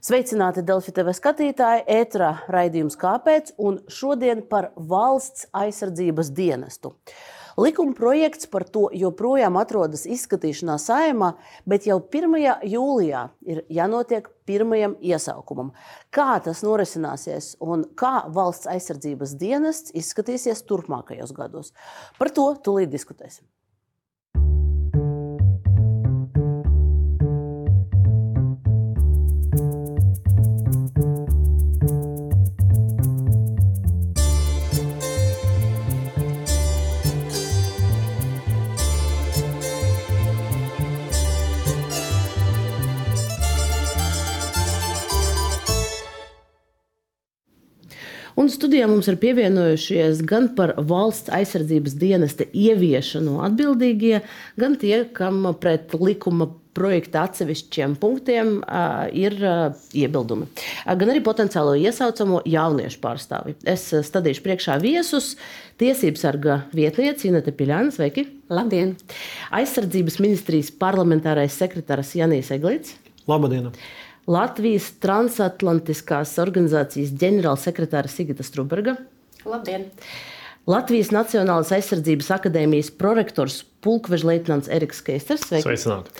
Sveicināti Delfi TV skatītāji, ētrā raidījums Kāpēc? un šodien par valsts aizsardzības dienestu. Likuma projekts par to joprojām atrodas izskatīšanā saimā, bet jau 1. jūlijā ir jānotiek pirmajam iesaukumam. Kā tas norisināsies un kā valsts aizsardzības dienests izskatīsies turpmākajos gados? Par to tūlīt diskutēsim. Un studijā mums ir pievienojušies gan par valsts aizsardzības dienesta ieviešanu atbildīgie, gan tie, kam pret likuma projekta atsevišķiem punktiem uh, ir uh, iebildumi. Uh, gan arī potenciālo iesaucamo jauniešu pārstāvi. Es stādīšu priekšā viesus. Tiesības sarga vietniece Inete Piļāna, sveiki! Labdien! Aizsardzības ministrijas parlamentārais sekretārs Janīs Eglīts. Labdien! Latvijas transatlantiskās organizācijas ģenerālsekretāra Sigita Struberga. Labdien! Latvijas Nacionālās aizsardzības akadēmijas prorektors Pulkveža leitnants Eriks Keisters. Sveicināti!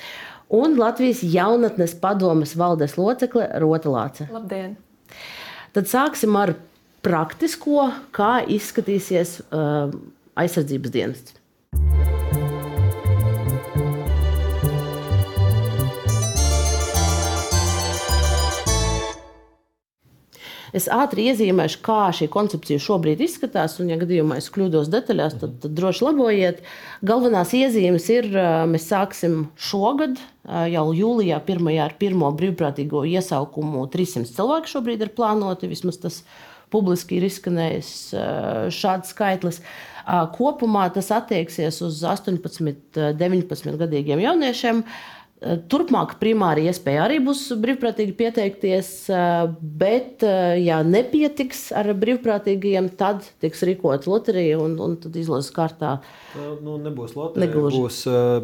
Un Latvijas jaunatnes padomes valdes locekle Rota Lāce. Labdien! Tad sāksim ar praktisko, kā izskatīsies uh, aizsardzības dienests. Es ātri iezīmēšu, kā šī koncepcija šobrīd izskatās, un, ja gadījumā es kļūdos detaļās, tad, tad droši labojiet. Galvenās iezīmes ir, mēs sāksim šogad, jau jūlijā, pirmajā ar pirmo brīvprātīgo iesaukumu. 300 cilvēku šobrīd ir plānoti, vismaz tas publiski ir izskanējis šāds skaitlis. Kopumā tas attieksies uz 18, 19 gadīgiem jauniešiem. Turpmāk primāri iespēja arī būs brīvprātīgi pieteikties, bet, ja nepietiks ar brīvprātīgajiem, tad tiks rīkota loterija un, un tad izlases kārtā. Nu, nebūs loterija. Negluži. Būs,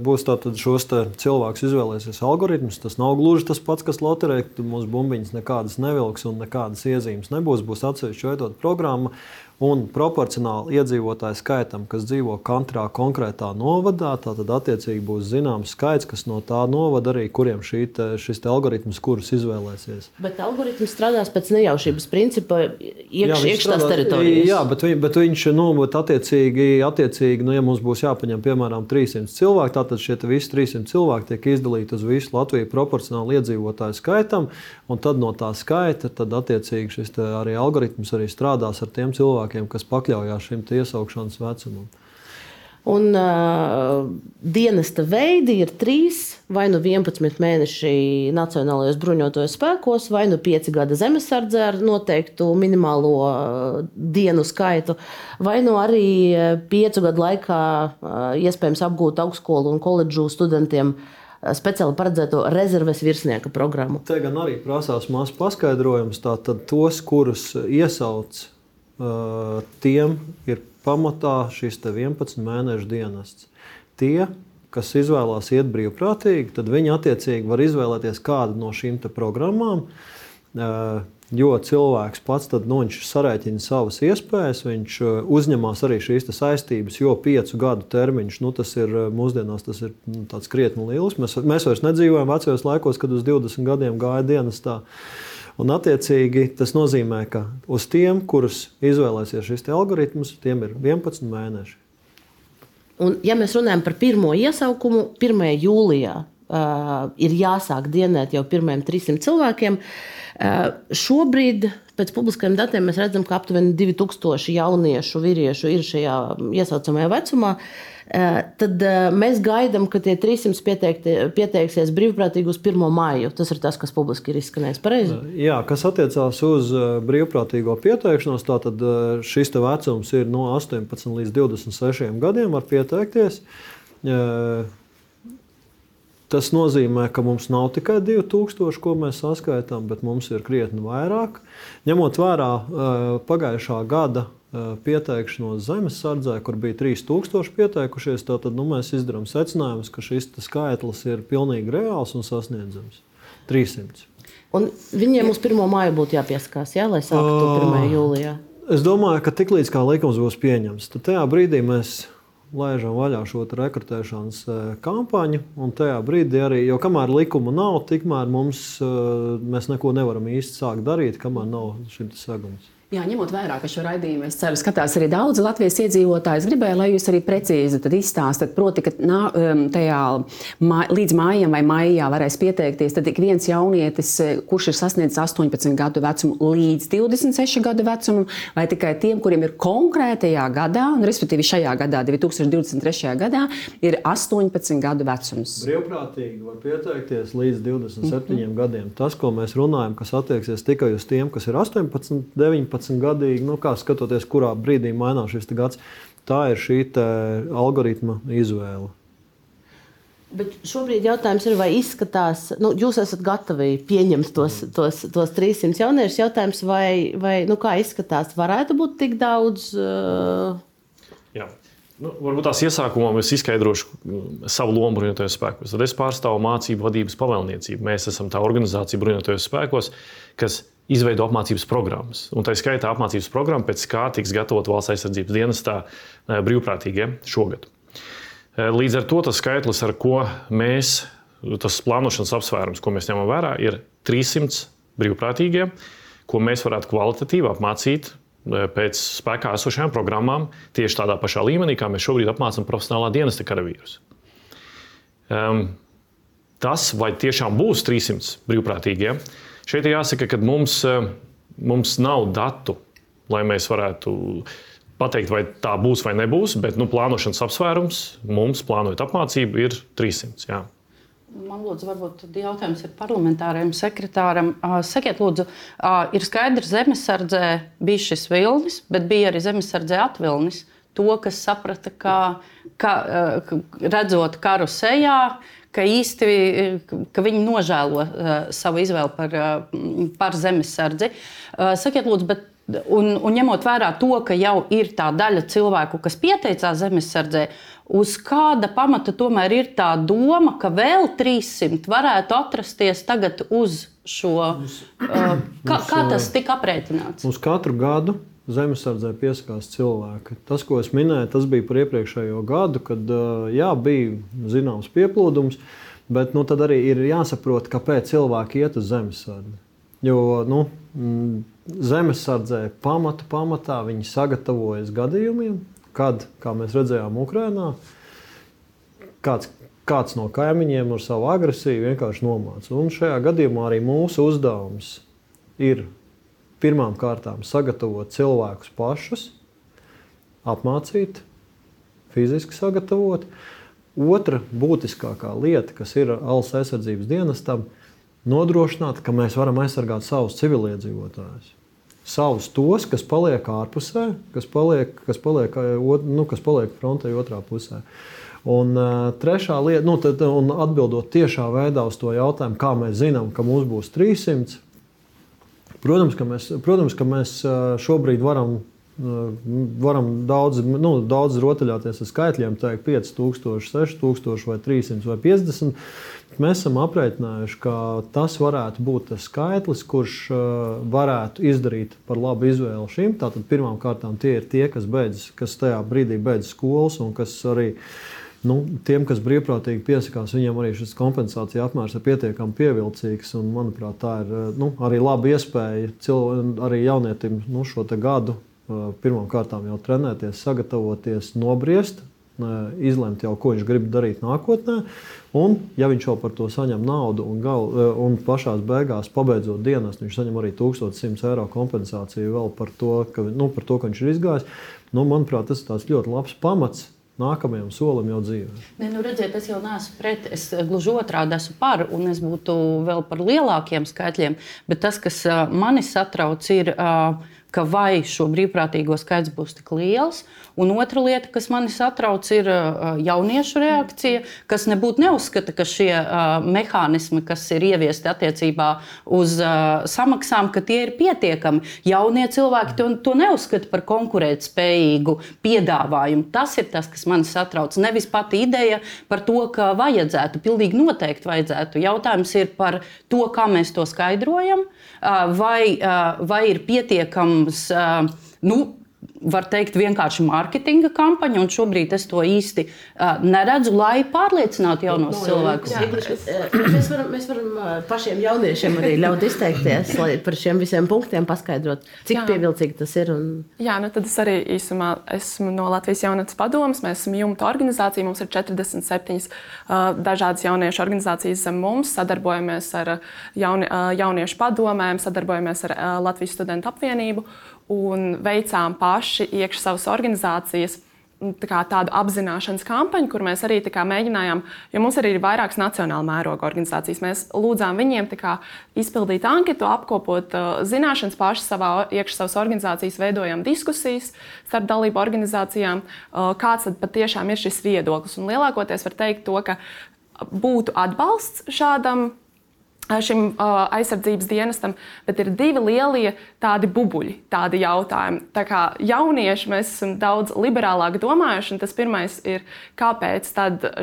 būs tātad šos cilvēkus izvēlēsies algoritms. Tas nav gluži tas pats, kas loterijā. Mums bumbiņas nekādas nevilks un nekādas iezīmes nebūs. Būs atsevišķi veidot programma un proporcionāli iedzīvotāju skaitam, kas dzīvo katrā konkrētā novadā, tad attiecīgi būs zināms skaits, kas no tā novada arī kuriem te, šis te algoritms, kurus izvēlēsies. Bet algoritms strādās pēc nejaušības principa iekš, iekšās teritorijas. Jā, bet, viņ, bet viņš nu, bet attiecīgi, attiecīgi nu, ja mums būs jāpaņem piemēram 300 cilvēki, tad šie visi 300 cilvēki tiek izdalīti uz visu Latviju proporcionāli iedzīvotāju skaitam, un tad no tā skaita tad attiecīgi šis arī algoritms arī strādās ar tiem cilvēkiem cilvēkiem, kas pakļaujās šim iesaukšanas vecumam. Un uh, dienesta veidi ir trīs, vai nu 11 mēneši Nacionālajos bruņotajos spēkos, vai nu 5 gadi zemesardze ar noteiktu minimālo uh, dienu skaitu, vai nu arī 5 gadu laikā uh, iespējams apgūt augstskolu un koledžu studentiem speciāli paredzēto rezerves virsnieka programmu. Te gan arī prasās mazs paskaidrojums. Tātad tos, kurus iesauc tiem ir pamatā šis 11 mēnešu dienests. Tie, kas izvēlās iet brīvprātīgi, tad viņi attiecīgi var izvēlēties kādu no šīm programmām. Jo cilvēks pats tad, nu, sarēķina savas iespējas, viņš uzņemas arī šīs saistības, jo piecu gadu termiņš nu, tas ir mūsdienās tas ir, nu, krietni liels. Mēs, mēs vairs nedzīvojam vecajos laikos, kad uz 20 gadiem gāja dienas tā. Un, attiecīgi, tas nozīmē, ka uz tiem, kurus izvēlēsies šis algoritms, tiem ir 11 mēneši. Un, ja mēs runājam par pirmo iesaukumu, 1. jūlijā uh, ir jāsāk dienēt jau pirmajiem 300 cilvēkiem. Uh, šobrīd, pēc publiskajiem datiem, mēs redzam, ka aptuveni 2000 jauniešu, vīriešu ir šajā iesaucamajā vecumā. Uh, tad eh, mēs gaidām, ka tie 300 pieteikti, pieteiksies brīvprātīgi uz 1. māju. Tas ir tas, kas publiski ir izskanējis pareizi. Eh, jā, kas attiecās uz brīvprātīgo pieteikšanos, tad šis vecums ir no 18 līdz 26 gadiem, var pieteikties. Tas nozīmē, ka mums nav tikai 2000, ko mēs saskaitām, bet mums ir krietni vairāk. Ņemot vērā pagājušā gada pieteikšanos zemesardzē, kur bija 3000 pieteikušies, tad nu, mēs izdarām secinājumus, ka šis skaitlis ir pilnīgi reāls un sasniedzams - 300. Un viņiem uz pirmo māju būtu jāpieskās, jā, lai sāktu to 1. jūlijā. Es domāju, ka tiklīdz likums būs pieņemts, tad tajā brīdī mēs laižam vaļā šo rekrutēšanas kampaņu. Un tajā brīdī arī, jo kamēr likuma nav, tikmēr mums, mēs neko nevaram īsti sākt darīt, kamēr nav šis segums. Jā, ņemot vērā, ka šo raidījumu es ceru, skatās arī daudz Latvijas iedzīvotāju. Es gribēju, lai jūs arī precīzi izstāstāt, proti, ka nā, um, tajā mā, līdz mājām vai maijā varēs pieteikties. Tad ik viens jaunietis, eh, kurš ir sasniedzis 18 gadu vecumu līdz 26 gadu vecumam, vai tikai tiem, kuriem ir konkrētajā gadā, un respektīvi šajā gadā, 2023. gadā, ir 18 gadu vecums. Brīvprātīgi var pieteikties līdz 27 mm -hmm. gadiem. Tas, ko mēs runājam, kas attieksies tikai uz tiem, kas ir 18, 19 18 gadīgi, nu, kā skatoties, kurā brīdī mainās šis gads, tā ir šī algoritma izvēle. Bet šobrīd jautājums ir, vai izskatās, nu, jūs esat gatavi pieņemt tos, mm. tos, tos 300 jauniešus. Jautājums, vai, vai nu, kā izskatās, varētu būt tik daudz? Uh... Jā. Nu, varbūt tās iesākumā es izskaidrošu mm, savu lomu bruņotajos spēkos. Tad es pārstāvu mācību vadības pavēlniecību. Mēs esam tā organizācija bruņotajos spēkos, kas izveido apmācības programmas. Un tā skaitā apmācības programma, pēc kā tiks gatavot valsts aizsardzības dienestā eh, brīvprātīgie šogad. Eh, līdz ar to tas skaitlis, ar ko mēs, tas plānošanas apsvērums, ko mēs ņemam vērā, ir 300 brīvprātīgie, ko mēs varētu kvalitatīvi apmācīt eh, pēc spēkā esošajām programmām, tieši tādā pašā līmenī, kā mēs šobrīd apmācām profesionālā dienesta karavīrus. Um, tas, vai tiešām būs 300 brīvprātīgie, ja? Šeit jāsaka, ka mums, eh, mums nav datu, lai mēs varētu pateikt, vai tā būs vai nebūs, bet nu, plānošanas apsvērums mums, plānojot apmācību, ir 300. Jā. Man lūdzu, varbūt jautājums ir parlamentāriem sekretāram. Sakiet, lūdzu, ir skaidrs, ka zemesardzē bija šis vilnis, bet bija arī zemesardzē atvilnis. To, kas saprata, ka, ka redzot karu sejā, ka īsti ka viņi nožēlo uh, savu izvēli par, uh, par zemesardzi. Uh, sakiet, lūdzu, bet, un, un ņemot vērā to, ka jau ir tā daļa cilvēku, kas pieteicās zemesardzē, uz kāda pamata tomēr ir tā doma, ka vēl 300 varētu atrasties tagad uz šo. Uh, kā, kā tas tika aprēķināts? Uz katru gadu zemesardzē piesakās cilvēki. Tas, ko es minēju, tas bija par iepriekšējo gadu, kad jā, bija zināms pieplūdums, bet nu, tad arī ir jāsaprot, kāpēc cilvēki iet uz zemesardzi. Jo nu, zemesardzē pamatu pamatā viņi sagatavojas gadījumiem, kad, kā mēs redzējām, Ukrajinā kāds, kāds no kaimiņiem ar savu agresiju vienkārši nomāca. Un šajā gadījumā arī mūsu uzdevums ir pirmām kārtām sagatavot cilvēkus pašus, apmācīt, fiziski sagatavot. Otra būtiskākā lieta, kas ir valsts aizsardzības dienestam, nodrošināt, ka mēs varam aizsargāt savus civiliedzīvotājus. Savus tos, kas paliek ārpusē, kas paliek, kas paliek, nu, kas paliek frontē otrā pusē. Un uh, trešā lieta, nu, tad, atbildot tiešā veidā uz to jautājumu, kā mēs zinām, ka mums būs 300, Protams, ka mēs, protams, ka mēs šobrīd varam, varam daudz, nu, daudz rotaļāties ar skaitļiem, teikt, 5000, 6000 vai 300 vai 50. Mēs esam aprēķinājuši, ka tas varētu būt tas skaitlis, kurš varētu izdarīt par labu izvēli šim. Tātad pirmkārt, tie ir tie, kas, beidz, kas tajā brīdī beidz skolas un kas arī ir nu, tiem, kas brīvprātīgi piesakās, viņiem arī šis kompensācija apmērs ir pietiekami pievilcīgs. Un, manuprāt, tā ir eh, nu, arī laba iespēja cilvē, arī jaunietim nu, šo gadu eh, pirmām kārtām jau trenēties, sagatavoties, nobriest. Eh, izlemt jau, ko viņš grib darīt nākotnē, un, ja viņš jau par to saņem naudu, un, gal, un pašā beigās, pabeidzot dienas, viņš saņem arī 1100 eiro kompensāciju vēl par to, ka, nu, par to, ka viņš ir izgājis. Nu, manuprāt, tas ir ļoti labs pamats nākamajam solim jau dzīvē. Ne, nu, redziet, es jau neesmu pret, es gluži otrādi esmu par, un es būtu vēl par lielākiem skaitļiem. Bet tas, kas mani satrauc, ir, ka vai šo brīvprātīgo skaits būs tik liels. Un otra lieta, kas mani satrauc, ir jauniešu reakcija, kas nebūtu neuzskata, ka šie mehānismi, kas ir ieviesti attiecībā uz samaksām, ka tie ir pietiekami. Jaunie cilvēki to, to neuzskata par konkurētspējīgu piedāvājumu. Tas ir tas, kas man satrauc. Nevis pati ideja par to, ka vajadzētu, pilnīgi noteikti vajadzētu. Jautājums ir par to, kā mēs to skaidrojam, vai, vai ir pietiekams. Nu, var teikt, vienkārši mārketinga kampaņa, un šobrīd es to īsti uh, neredzu, lai pārliecinātu jaunos no, cilvēkus. Jā, jā, mēs, varam, mēs varam pašiem jauniešiem arī ļaut izteikties, lai par šiem visiem punktiem paskaidrot, cik jā. pievilcīgi tas ir. Un... Jā, nu tad es arī īsumā esmu no Latvijas jaunatnes padomas. Mēs esam jumta organizācija, mums ir 47 uh, dažādas jauniešu organizācijas zem mums, sadarbojamies ar jauni, uh, jauniešu padomēm, sadarbojamies ar uh, Latvijas studentu apvienību un veicām paši iekšā savas organizācijas. Tā tādu apzināšanas kampaņu, kur mēs arī mēģinājām, jo mums arī ir vairākas nacionāla mēroga organizācijas. Mēs lūdzām viņiem kā, izpildīt anketu, apkopot uh, zināšanas paši savā iekšā savas organizācijas, veidojam diskusijas starp dalību organizācijām, uh, kāds tad patiešām ir šis viedoklis. Un lielākoties var teikt to, ka būtu atbalsts šādam šim uh, aizsardzības dienestam, bet ir divi lielie tādi bubuļi, tādi jautājumi. Tā kā jaunieši mēs esam daudz liberālāk domājuši, un tas pirmais ir, kāpēc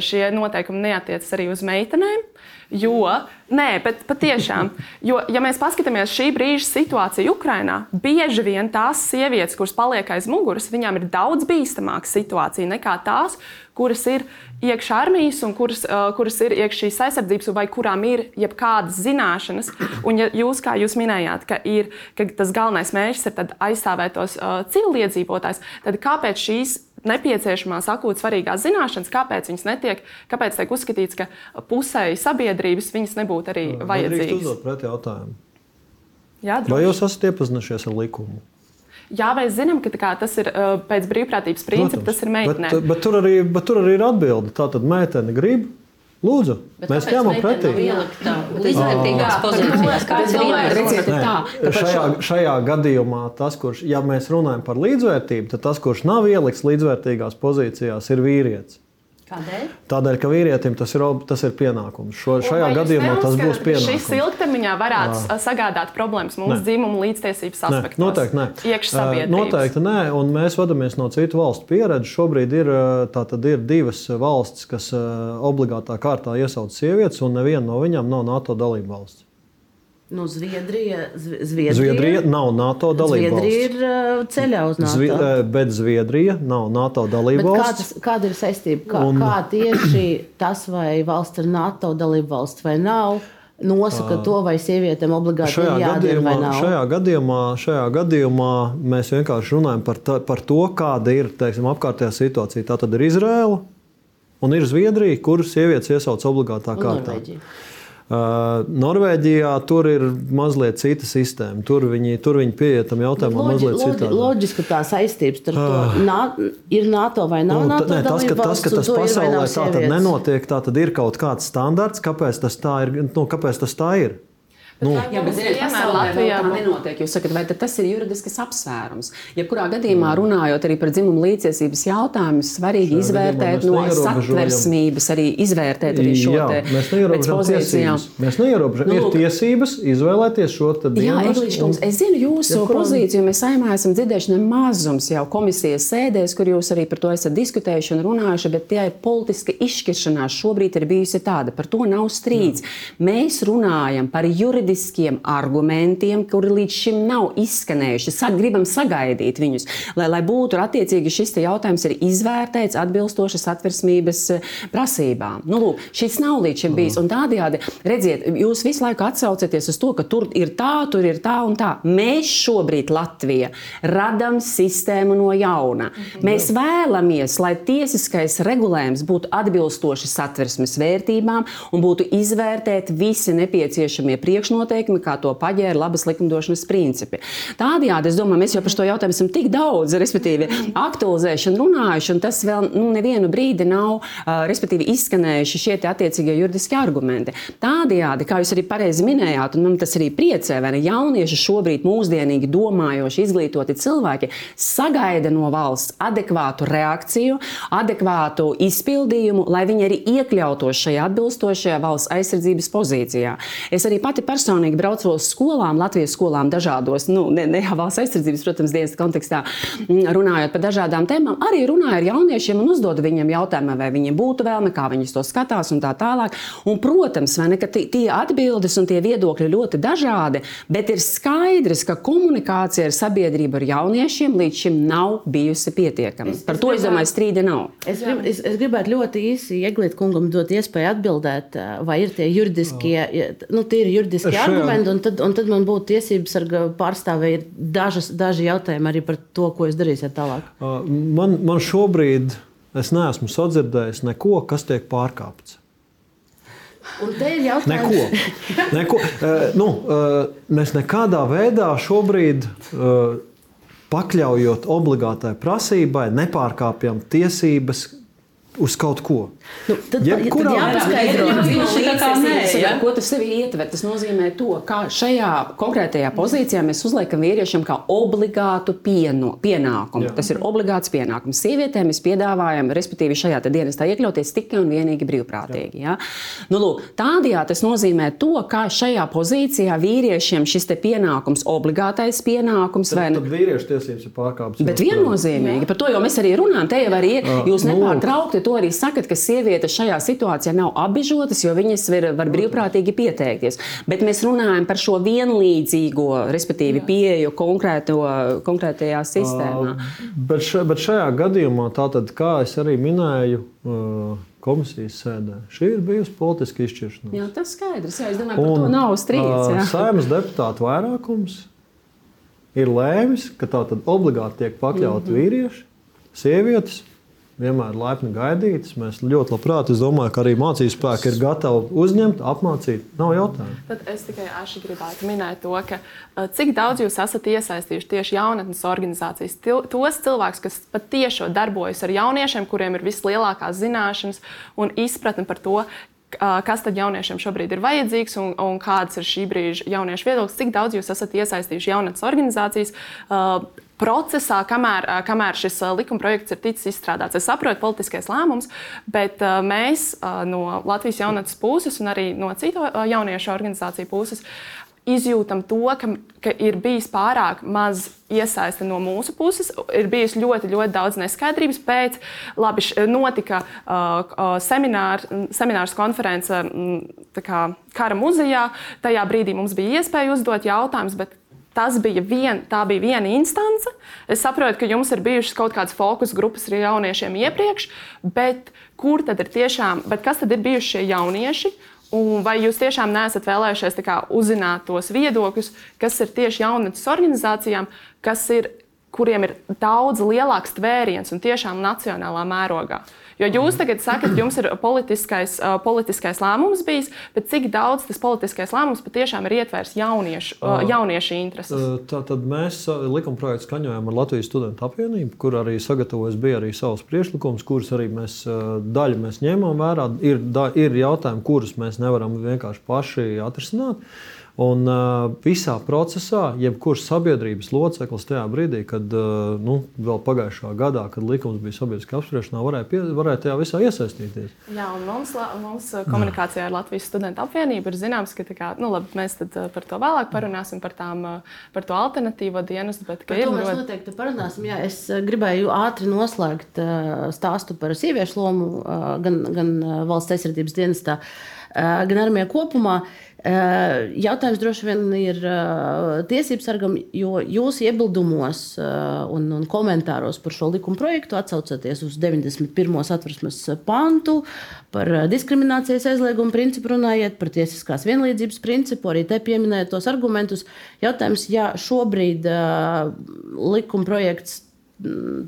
šie noteikumi neatiecas arī uz meitenēm. Jo, nē, bet patiešām, jo, ja mēs paskatāmies šī brīža situāciju Ukrajinā, bieži vien tās sievietes, kuras paliek aiz muguras, viņām ir daudz bīstamāka situācija nekā tās, kuras ir iekšā armijas un kuras, uh, kuras ir iekšā šīs aizsardzības, vai kurām ir jebkādas zināšanas. Un, ja jūs, kā jūs minējāt, ka, ir, ka tas galvenais mērķis ir aizstāvēt tos uh, civiliedzīvotājus, tad kāpēc šīs nepieciešamās akūtas svarīgās zināšanas, kāpēc viņas netiek, kāpēc tiek uzskatīts, ka pusēji sabiedrības viņas nebūtu arī vajadzīgas? Jā, droši. Vai jūs esat iepazinušies ar likumu? Jā, mēs zinām, ka kā, tas ir pēc brīvprātības principa, Protams, tas ir meitene. Bet, bet, tur arī, bet tur arī ir atbilde. Tā tad meitene grib. Lūdzu, bet mēs ņemam pretī. Līdzvērtīgās pozīcijās. Kāds ir tā? Šajā, šajā gadījumā tas, kurš, ja mēs runājam par līdzvērtību, tad tas, kurš nav ielikts līdzvērtīgās pozīcijās, ir vīrietis. Kādēļ? Tādēļ, ka vīrietim tas ir, tas ir pienākums. Šo, šajā gadījumā tas būs pienākums. Šis ilgtermiņā varētu Jā. sagādāt problēmas mūsu dzimumu līdztiesības aspektos. Nē, noteikti nē. Noteikti nē, un mēs vadāmies no citu valstu pieredzes. Šobrīd ir, ir divas valstis, kas obligātā kārtā iesauc sievietes, un neviena no viņām nav NATO dalība valsts. Nu, Zviedrija, Zviedrija, Zviedrija nav NATO dalība. Zviedrija ir ceļā uz NATO. Zvi, bet Zviedrija nav NATO dalība valsts. Kā kāda ir saistība? Kā, un... kā tieši tas, vai valsts ir NATO dalība valsts vai nav? Nosaka to, vai sievietēm obligāti šajā ir jādara gadījumā, vai nav. Šajā gadījumā, šajā gadījumā mēs vienkārši runājam par, ta, par to, kāda ir teiksim, apkārtējā situācija. Tā tad ir Izraela un ir Zviedrija, kuras sievietes iesauc obligātā kārtā. Norvēģija. Norvēģijā tur ir mazliet cita sistēma. Tur viņi, tur viņi pieiet tam jautājumam loģi, mazliet loģi, citādi. Loģiski tā saistības starp uh, to nā, ir NATO vai nav nu, NATO. Nē, tas, ka tas, ka tas pasaulē tā tad nenotiek, tā tad ir kaut kāds standarts, kāpēc tas tā ir. Nu, kāpēc tas tā ir? Nu. Jā, bet ziniet, pasaulē Latvijā tā nenotiek. Jūs sakat, vai tas ir juridisks apsvērums? Jebkurā gadījumā runājot arī par dzimumu līdztiesības jautājumu, svarīgi Šajā izvērtēt no satversmības, arī izvērtēt arī šo jā, mēs neierobežojam Mēs neierobežojam. Nu, ir tiesības izvēlēties šo dienestu. Jā, Eglīškungs, un... es zinu jūsu ja, pozīciju. Mēs saimā esam dzirdējuši nemazums jau komisijas sēdēs, kur jūs arī par to esat diskutējuši un runājuši, bet tie ir politiska izšķiršanās šobrīd ir bijusi tāda. Par to nav strīds. Jā. Mēs runājam par juridisku juridiskiem argumentiem, kuri līdz šim nav izskanējuši. Sag, gribam sagaidīt viņus, lai, lai būtu attiecīgi šis jautājums ir izvērtēts atbilstoši satversmības eh, prasībām. Nu, lūk, šis nav līdz šim bijis. Un tādējādi, redziet, jūs visu laiku atsaucaties uz to, ka tur ir tā, tur ir tā un tā. Mēs šobrīd Latvijā radām sistēmu no jauna. Mhm. Mēs vēlamies, lai tiesiskais regulējums būtu atbilstoši satversmes vērtībām un būtu izvērtēti visi nepieciešamie priekšnosacījumi priekšnoteikumi, kā to paģēra labas likumdošanas principi. Tādējādi, es domāju, mēs jau par šo jautājumu esam tik daudz, respektīvi, aktualizēšanu runājuši, un tas vēl nu, nevienu brīdi nav, uh, respektīvi, izskanējuši šie attiecīgie juridiskie argumenti. Tādējādi, kā jūs arī pareizi minējāt, un man tas arī priecē, vai ne jaunieši šobrīd mūsdienīgi domājoši, izglītoti cilvēki sagaida no valsts adekvātu reakciju, adekvātu izpildījumu, lai viņi arī iekļautos šajā atbilstošajā valsts aizsardzības pozīcijā. Es arī pati personīgi braucu uz skolām, Latvijas skolām dažādos, nu, ne, ne valsts aizsardzības, protams, dienas kontekstā, mm, runājot par dažādām tēmām, arī runāju ar jauniešiem un uzdodu viņiem jautājumu, vai viņiem būtu vēlme, kā viņi to skatās un tā tālāk. Un, protams, ne, ka tie atbildes un tie viedokļi ļoti dažādi, bet ir skaidrs, ka komunikācija ar sabiedrību ar jauniešiem līdz šim nav bijusi pietiekama. Par to, es domāju, strīda nav. Es, grib, es, es gribētu ļoti īsi Eglīt kungam dot iespēju atbildēt, vai ir tie juridiskie, nu, tie ir juridiskie Šajā... argumenti, un tad, un tad man būtu tiesības ar pārstāvēju ir dažas, daži jautājumi arī par to, ko jūs darīsiet tālāk. Man, man šobrīd, es neesmu sadzirdējis neko, kas tiek pārkāpts. Un te ir jautājums, neko. neko. Nu, mēs nekādā veidā šobrīd, pakļaujot obligātai prasībai, nepārkāpjam tiesības uz kaut ko. Nu, tad, Jebkurā gadījumā, ko tas sevi ietver, tas nozīmē to, ka šajā konkrētajā pozīcijā mēs uzliekam vīriešiem kā obligātu pieno, pienākumu. Jā. Tas ir obligāts pienākums. Sievietēm mēs piedāvājam, respektīvi, šajā dienestā iekļauties tikai un vienīgi brīvprātīgi. Ja? Nu, lūk, tādējādi tas nozīmē to, ka šajā pozīcijā vīriešiem šis pienākums, obligātais pienākums, tad, vai ne? Tad vīriešu tiesības ir pārkāptas. Bet viennozīmīgi, par to jau mēs arī runājam. Te jau arī ir, jūs nu, nepārtraukti to arī sakat, ka sievietes šajā situācijā nav apbežotas, jo viņas var, var brīvprātīgi pieteikties. Bet mēs runājam par šo vienlīdzīgo, respektīvi, pieeju konkrētajā sistēmā. Uh, bet, še, bet šajā gadījumā, tātad, kā es arī minēju, uh, komisijas sēdē. Šī ir bijusi politiska izšķiršanās. Jā, tas skaidrs. Jā, es domāju, ka tā nav strīds. Jā. Saimnes deputātu vairākums ir lēmis, ka tā tad obligāti tiek pakļauti mm -hmm. vīrieši, sievietes vienmēr laipni gaidītas. Mēs ļoti labprāt, es domāju, ka arī mācību spēki ir gatavi uzņemt, apmācīt. Nav jautājumu. Tad es tikai gribētu minēt to, ka cik daudz jūs esat iesaistījuši tieši jaunatnes organizācijas, tos cilvēkus, kas patiešām darbojas ar jauniešiem, kuriem ir vislielākās zināšanas un izpratne par to, kas tad jauniešiem šobrīd ir vajadzīgs un, un kāds ir šī brīža jauniešu viedoklis, cik daudz jūs esat iesaistījuši jaunatnes organizācijas. Uh, procesā, kamēr, kamēr šis likuma projekts ir ticis izstrādāts. Es saprotu, politiskais lēmums, bet mēs no Latvijas jaunatnes puses un arī no citu jauniešu organizāciju puses izjūtam to, ka, ka ir bijis pārāk maz iesaiste no mūsu puses. Ir bijis ļoti, ļoti daudz neskaidrības. Pēc labi, notika uh, seminār, seminārs konference kā, Kara muzejā. Tajā brīdī mums bija iespēja uzdot jautājumus, bet Tas bija, vien, bija viena instance. Es saprotu, ka jums ir bijušas kaut kādas fokus grupas ar jauniešiem iepriekš, bet kur tad ir tiešām, kas tad ir bijuši šie jaunieši? Un vai jūs tiešām neesat vēlējušies kā, uzzināt tos viedokļus, kas ir tieši jaunatnes organizācijām, kas ir, kuriem ir daudz lielāks tvēriens un tiešām nacionālā mērogā? Jo jūs tagad sakat, jums ir politiskais, uh, politiskais lēmums bijis, bet cik daudz tas politiskais lēmums patiešām ir ietvērs jauniešu, uh, jauniešu intereses? Tātad mēs likumprojektu skaņojām ar Latvijas studentu apvienību, kur arī sagatavojas bija arī savs priekšlikums, kurus arī mēs daļu mēs ņēmām vērā. Ir, da, ir jautājumi, kurus mēs nevaram vienkārši paši atrisināt. Un uh, visā procesā, jebkurš sabiedrības loceklis tajā brīdī, kad uh, nu, vēl pagājušā gadā, kad likums bija sabiedriskā apspriešanā, varēja, pie, varēja tajā visā iesaistīties. Jā, un mums, mums komunikācijā ar Latvijas studentu apvienību ir zināms, ka kā, nu, labi, mēs par to vēlāk parunāsim, par, tām, par to alternatīvo dienestu. Bet, par to mēs ļoti... noteikti parunāsim. Jā, es gribēju ātri noslēgt stāstu par sieviešu lomu gan, gan valsts aizsardzības dienestā, uh, gan armijā kopumā. Jautājums droši vien ir tiesību sargam, jo jūs iebildumos un, un komentāros par šo likuma projektu atsaucaties uz 91. satversmes pantu par diskriminācijas aizliegumu principu, runājot par tiesiskās vienlīdzības principu, arī te pieminējot tos argumentus. Jautājums, ja šobrīd likuma projekts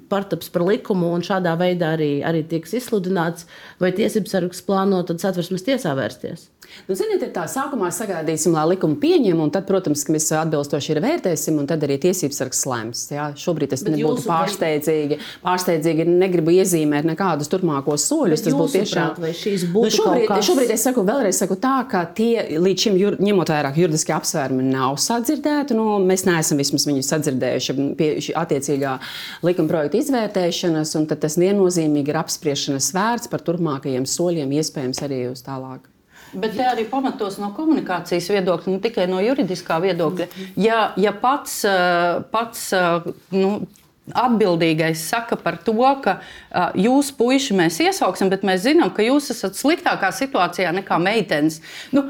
partaps par likumu un šādā veidā arī, arī tiks izsludināts, vai tiesības sargs plāno tad satversmes tiesā vērsties? Nu, ziniet, ir tā, sākumā sagaidīsim, lai likumu pieņem, un tad, protams, mēs atbilstoši ir vērtēsim, un tad arī tiesības sargs lems. Jā. Šobrīd tas nebūtu pārsteidzīgi. Pārsteidzīgi negribu iezīmēt nekādus turpmākos soļus. Bet Tas būtu tiešām. vai šīs Nu, būtu šobrīd, kas- šobrīd es saku, vēlreiz saku tā, ka tie līdz šim, jur, ņemot vērā juridiskie apsvērumi, nav sadzirdēti. Nu, mēs neesam vismaz viņu sadzirdējuši pie šī attiecīgā likuma projekta izvērtēšanas, un tas viennozīmīgi ir apspriešanas vērts par turpmākajiem soļiem, iespējams, arī uz tālāk. Bet te arī pamatos no komunikācijas viedokļa, ne tikai no juridiskā viedokļa. Ja, ja pats, eh, pats eh, nu, atbildīgais saka par to, ka uh, jūs, puiši, mēs iesauksim, bet mēs zinām, ka jūs esat sliktākā situācijā nekā meitenes. Nu,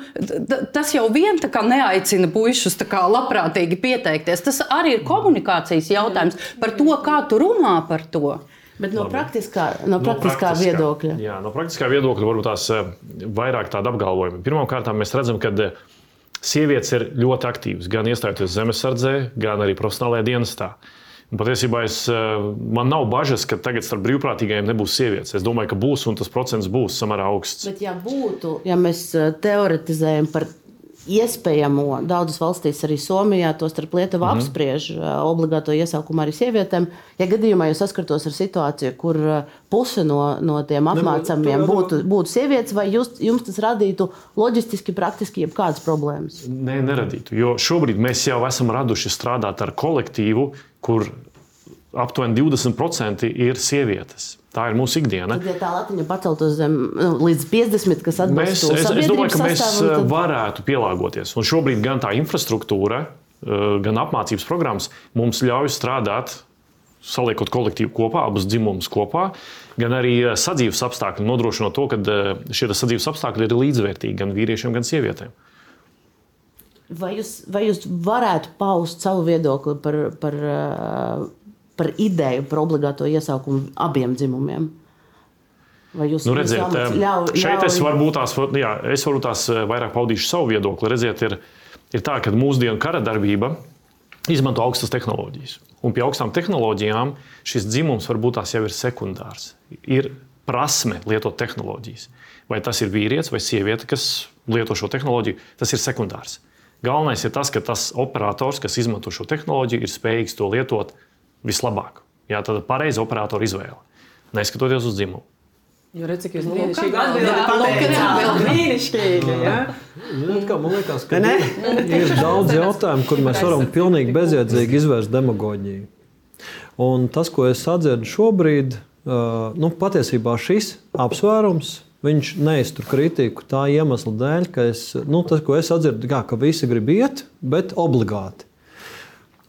tas jau vien tā kā neaicina puišus tā kā labprātīgi pieteikties. Tas arī ir komunikācijas jautājums par to, kā tu runā par to. Bet no praktiskā, no praktiskā praktiskā- viedokļa. Jā, no praktiskā viedokļa varbūt tās eh, vairāk tāda apgalvojuma. Pirmkārt, mēs redzam, ka eh, sievietes ir ļoti aktīvas gan iestājoties zemesardzē, gan arī profesionālajā dienestā. Un Patiesībā es, eh, man nav bažas, ka tagad starp brīvprātīgajiem nebūs sievietes. Es domāju, ka būs un tas procents būs samērā augsts. Bet, ja būtu, ja mēs teoretizējam par iespējamo, daudzas valstīs, arī Somijā, to starp Lietuvu, mm -hmm. apspriež eh, obligāto iesaukumu arī sievietēm. Ja gadījumā jūs saskartos ar situāciju, kur eh, puse no, no tiem apmācāmiem to- būtu, būtu sievietes, vai jūs, jums tas radītu loģistiski, praktiski jebkādas problēmas? Nē, neradītu. Jo šobrīd mēs jau esam raduši strādāt ar kolektīvu, kur aptuveni 20% ir sievietes. Tā ir mūsu ikdiena. Tad, ja tā latiņa paceltos zem nu, līdz 50, kas Mēs, atbilst es, es domāju, ka mēs tad... varētu pielāgoties. Un šobrīd gan tā infrastruktūra, gan apmācības programmas mums ļauj strādāt, saliekot kolektīvu kopā, abus dzimumus kopā, gan arī sadzīves apstākļi nodrošinot to, ka šie sadzīves apstākļi ir līdzvērtīgi gan vīriešiem, gan sievietēm. Vai jūs, vai jūs varētu paust savu viedokli par, par, ā, par ideju par obligāto iesaukumu abiem dzimumiem? Vai jūs Nu, redziet, eh, ļauj, šeit es ļauj- varbūt tās, jā, es varbūt tās eh, vairāk paudīšu savu viedokli. Redziet, ir, ir tā, ka mūsdienu kara darbība izmanto augstas tehnoloģijas. Un pie augstām tehnoloģijām šis dzimums varbūt tās jau ir sekundārs. Ir prasme lietot tehnoloģijas. Vai tas ir vīrietis vai sieviete, kas lieto šo tehnoloģiju, tas ir sekundārs. Galvenais ir tas, ka tas operators, kas izmanto šo tehnoloģiju, ir spējīgs to lietot vislabāk. Jā, tad pareiza operatora izvēle, neskatoties uz dzimumu. Jo ka jūs Nu, brīnišķīgi jā. Ziniet, kā, man liekas, ka ir daudz jautājumu, kur mēs varam pilnīgi bezjēdzīgi izvērst demagoģiju. Un tas, ko es sadzirdu šobrīd, uh, nu, patiesībā šis apsvērums. Viņš neiztur kritiku tā iemesla dēļ, ka, es, nu, tas, ko es atdzirdu, kā, ka visi grib iet, bet obligāti.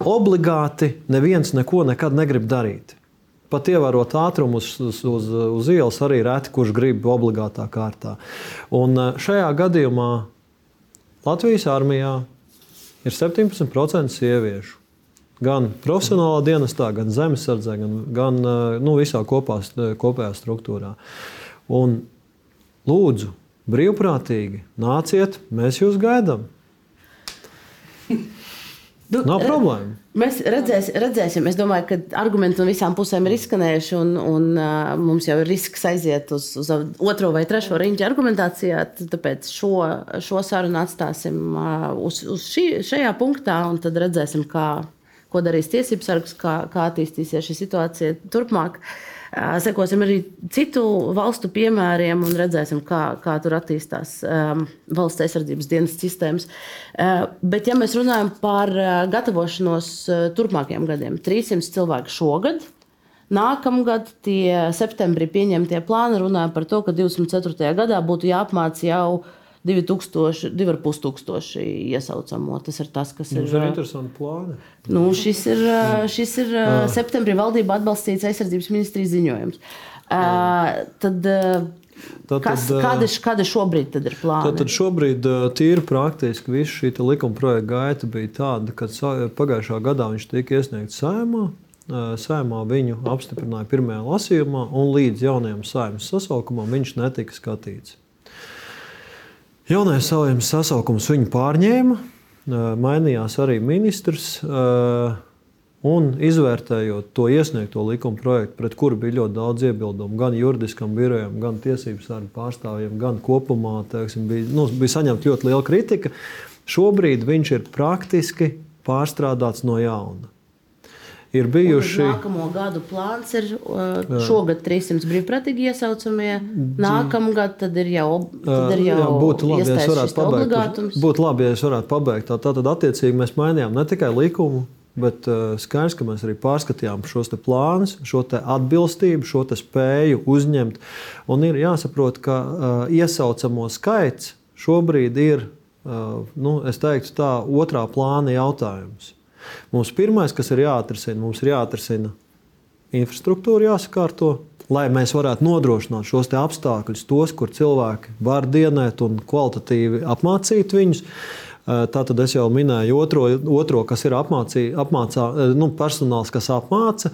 Obligāti neviens neko nekad negrib darīt. Pat ievērot ātrumu uz, uz, uz, uz ielas, arī reti kurš grib obligātā kārtā. Un eh, šajā gadījumā Latvijas armijā ir 17% sieviešu. Gan profesionālā dienestā, gan zemesardzē, gan, gan eh, nu, visā kopā, kopējā struktūrā. Un, lūdzu, brīvprātīgi nāciet, mēs jūs gaidām. Nav problēma. Mēs redzēs, redzēsim. Es domāju, ka argumenti no visām pusēm ir izskanējuši, un, un uh, mums jau ir risks aiziet uz, uz otro vai trešo riņķu argumentācijā. Tāpēc šo, šo sarunu atstāsim uh, uz, uz šī, šajā punktā, un tad redzēsim, kā, ko darīs tiesības sargs, kā, kā attīstīsies šī situācija turpmāk. Uh, Sekosim arī citu valstu piemēriem un redzēsim, kā, kā tur attīstās valsts aizsardzības dienas sistēmas. Uh, bet, ja mēs runājam par uh, gatavošanos uh, turpmākajiem gadiem, 300 cilvēku šogad. Nākamgad tie septembrī pieņemtie plāni runāja par to, ka 24. gadā būtu jāapmāca jau 2000, 2500 iesaucamo. Tas ir tas, kas Mums ir. ir interesanti plāni. Nu, šis ir, ā, šis ir ā, septembrī valdība atbalstīts aizsardzības ministrijas ziņojums. Uh, tad, Tātad, kas, kāda, kāda šobrīd tad ir plāna? Tātad šobrīd tīri praktiski visa šī likuma projekta gaita bija tāda, ka pagājušā gadā viņš tika iesniegts saimā. Saimā viņu apstiprināja pirmajā lasījumā, un līdz jaunajam saimnes sasaukumam viņš netika skatīts. Jaunais saimnes sasaukums viņu pārņēma, mainījās arī ministrs. Un izvērtējot to iesniegto likuma projektu, pret kuru bija ļoti daudz iebildumu, gan juridiskam birojam, gan tiesību sargu pārstāvjiem, gan kopumā teiksim, bija, nu, bija saņemta ļoti liela kritika. Šobrīd viņš ir praktiski pārstrādāts no jauna. Ir bijuši. Nākamo gadu plāns ir uh, šogad 300 brīvprātīgi iesaucamie. Nākamgad tad ir jau, tad ir jau jā, būtu labi, ja es varētu pabeigt. obligātums. Būtu labi, ja es varētu pabeigt. Tā, tātad, attiecīgi, mēs mainījām ne tikai likumu, bet uh, skaidrs, ka mēs arī pārskatījām šos plānus, šo atbilstību, šo spēju uzņemt. Un ir jāsaprot, ka uh, iesaucamo skaits šobrīd ir, uh, nu, teiktu, tā otrā plāna jautājums. Mums pirmais, kas ir jāatrisina, mums ir jāatrisina infrastruktūra, jāsakārto, lai mēs varētu nodrošināt šos apstākļus, tos, kur cilvēki var dienēt un kvalitatīvi apmācīt viņus. Tātad es jau minēju otro, otro kas ir apmācī, apmācā, nu, personāls, kas apmāca.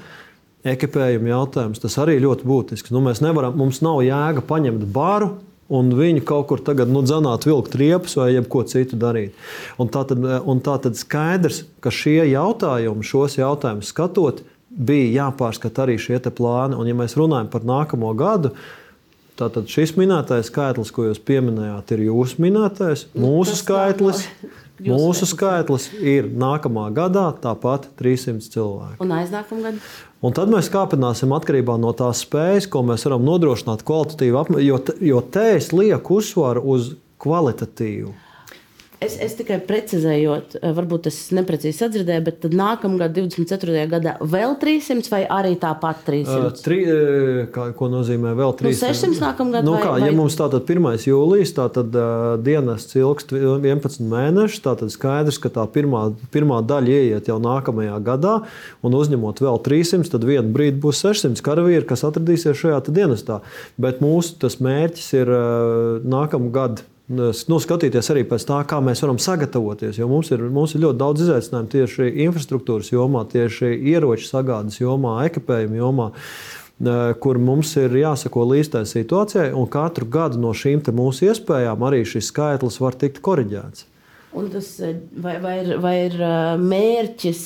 Ekipējuma jautājums, tas arī ļoti būtisks. Nu, mēs nevaram, mums nav jēga paņemt baru, un viņi kaut kur tagad nu, dzanāt, vilkt riepas vai jebko citu darīt. Un tā, tad, un tā tad skaidrs, ka šie jautājumi, šos jautājumus skatot, bija jāpārskata arī šie plāni. Un, ja mēs runājam par nākamo gadu, Tātad šis minētais skaitlis, ko jūs pieminējāt, ir jūsu minētais. Mūsu skaitlis, mūsu skaitlis ir nākamā gadā tāpat 300 cilvēki. Un aiznākamā gada? Un tad mēs kāpināsim atkarībā no tās spējas, ko mēs varam nodrošināt kvalitatīvu apmaiņu, jo, jo te es lieku uzsvaru uz kvalitatīvu. Es, es tikai precizējot, varbūt es neprecīzi sadzirdēju, bet tad nākamā gada, 24. gadā, vēl 300 vai arī tāpat 300? Uh, tri, kā, ko nozīmē vēl 300? Nu, 600 nākamā gada. Nu, kā, vai, ja mums tātad 1. jūlijas, tātad uh, dienests ilgst 11 mēnešus, tātad skaidrs, ka tā pirmā, pirmā daļa ieiet jau nākamajā gadā, un uzņemot vēl 300, tad vienā brīdī būs 600 karavīri, kas atradīsies šajā dienestā. Bet mūsu mērķis ir uh, nākamā gada nu, skatīties arī pēc tā, kā mēs varam sagatavoties. Jo mums ir, mums ir ļoti daudz izaicinājumu tieši infrastruktūras jomā, tieši ieroču sagādes jomā, ekipējuma jomā. Kur mums ir jāsako līdz tai situācijai, un katru gadu no šīm mūsu iespējām arī šis skaitlis var tikt korģēts. Un tas, vai, vai, ir, vai ir mērķis,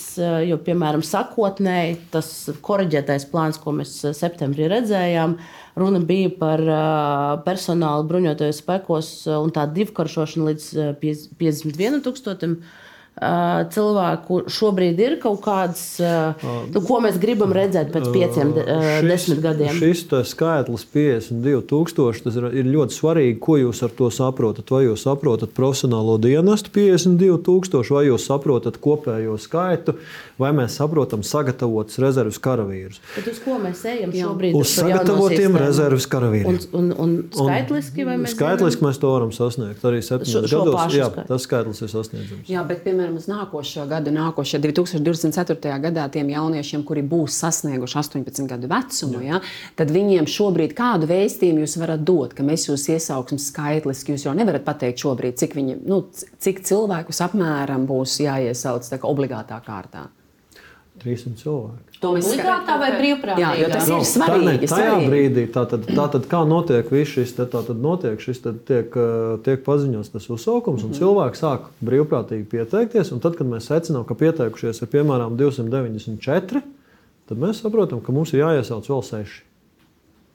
jo, piemēram, sakotnēji tas korģētais plāns, ko mēs septembrī redzējām, uh, Runa bija par personālu bruņotajos spēkos un tādu divkaršošanu līdz 51 tūkstošiem cilvēku šobrīd ir kaut kāds, nu, ko mēs gribam redzēt pēc pieciem, šis, desmit gadiem? Šis skaitlis, 52,000, tas ir, ir ļoti svarīgi, ko jūs ar to saprotat. Vai jūs saprotat profesionālo dienestu 52,000, vai jūs saprotat kopējo skaitu, vai mēs saprotam sagatavotus rezerves karavīrus. Bet uz ko mēs ejam šobrīd? Uz sagatavotiem rezerves karavīriem. Un, un, un skaitliski, vai mēs? Skaitliski mēs to varam sasniegt arī septiņos gados. Jā, tas skaitlis ir sasniedzams. Jā, bet, piemēram, piemēram, uz nākošo gadu, nākošajā 2024. gadā, tiem jauniešiem, kuri būs sasnieguši 18 gadu vecumu, ja, tad viņiem šobrīd kādu vēstījumu jūs varat dot, ka mēs jūs iesauksim skaitliski. Jūs jau nevarat pateikt šobrīd, cik, viņi, nu, cik cilvēkus apmēram būs jāiesauc obligātā kārtā. 300 cilvēki. To mēs obligātā vai brīvprātīgā? Jā, tas ir svarīgi. Tā, ne, tajā svarīgi. brīdī, tātad, tātad, kā notiek viss šis, te, tātad notiek šis, te, tiek, tiek paziņots tas uzsaukums, un mm. cilvēks sāk brīvprātīgi pieteikties, un tad, kad mēs secinām, ka pieteikušies ir piemēram 294, tad mēs saprotam, ka mums ir jāiesauc vēl seši.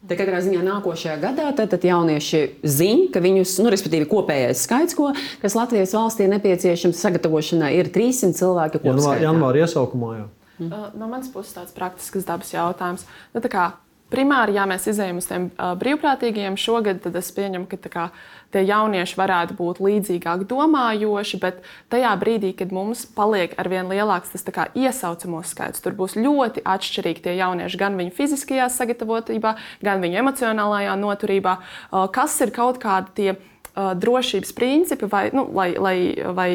Te katrā ziņā nākošajā gadā tad, tad jaunieši zina, ka viņus, nu, respektīvi, kopējais skaits, ko, kas Latvijas valstī nepieciešams sagatavošanai, ir 300 cilvēki. Janvāra janvār iesaukumā jau. Mm. No manas puses tāds praktisks dabas jautājums. Nu, kā, primāri, ja mēs izējām uz tiem uh, brīvprātīgiem šogad, tad es pieņemu, ka kā, tie jaunieši varētu būt līdzīgāk domājoši, bet tajā brīdī, kad mums paliek ar vien lielāks tas kā, iesaucamo skaits, tur būs ļoti atšķirīgi tie jaunieši gan viņu fiziskajā sagatavotībā, gan viņu emocionālajā noturībā. Uh, kas ir kaut kādi tie uh, drošības principi, vai, nu, lai, lai, vai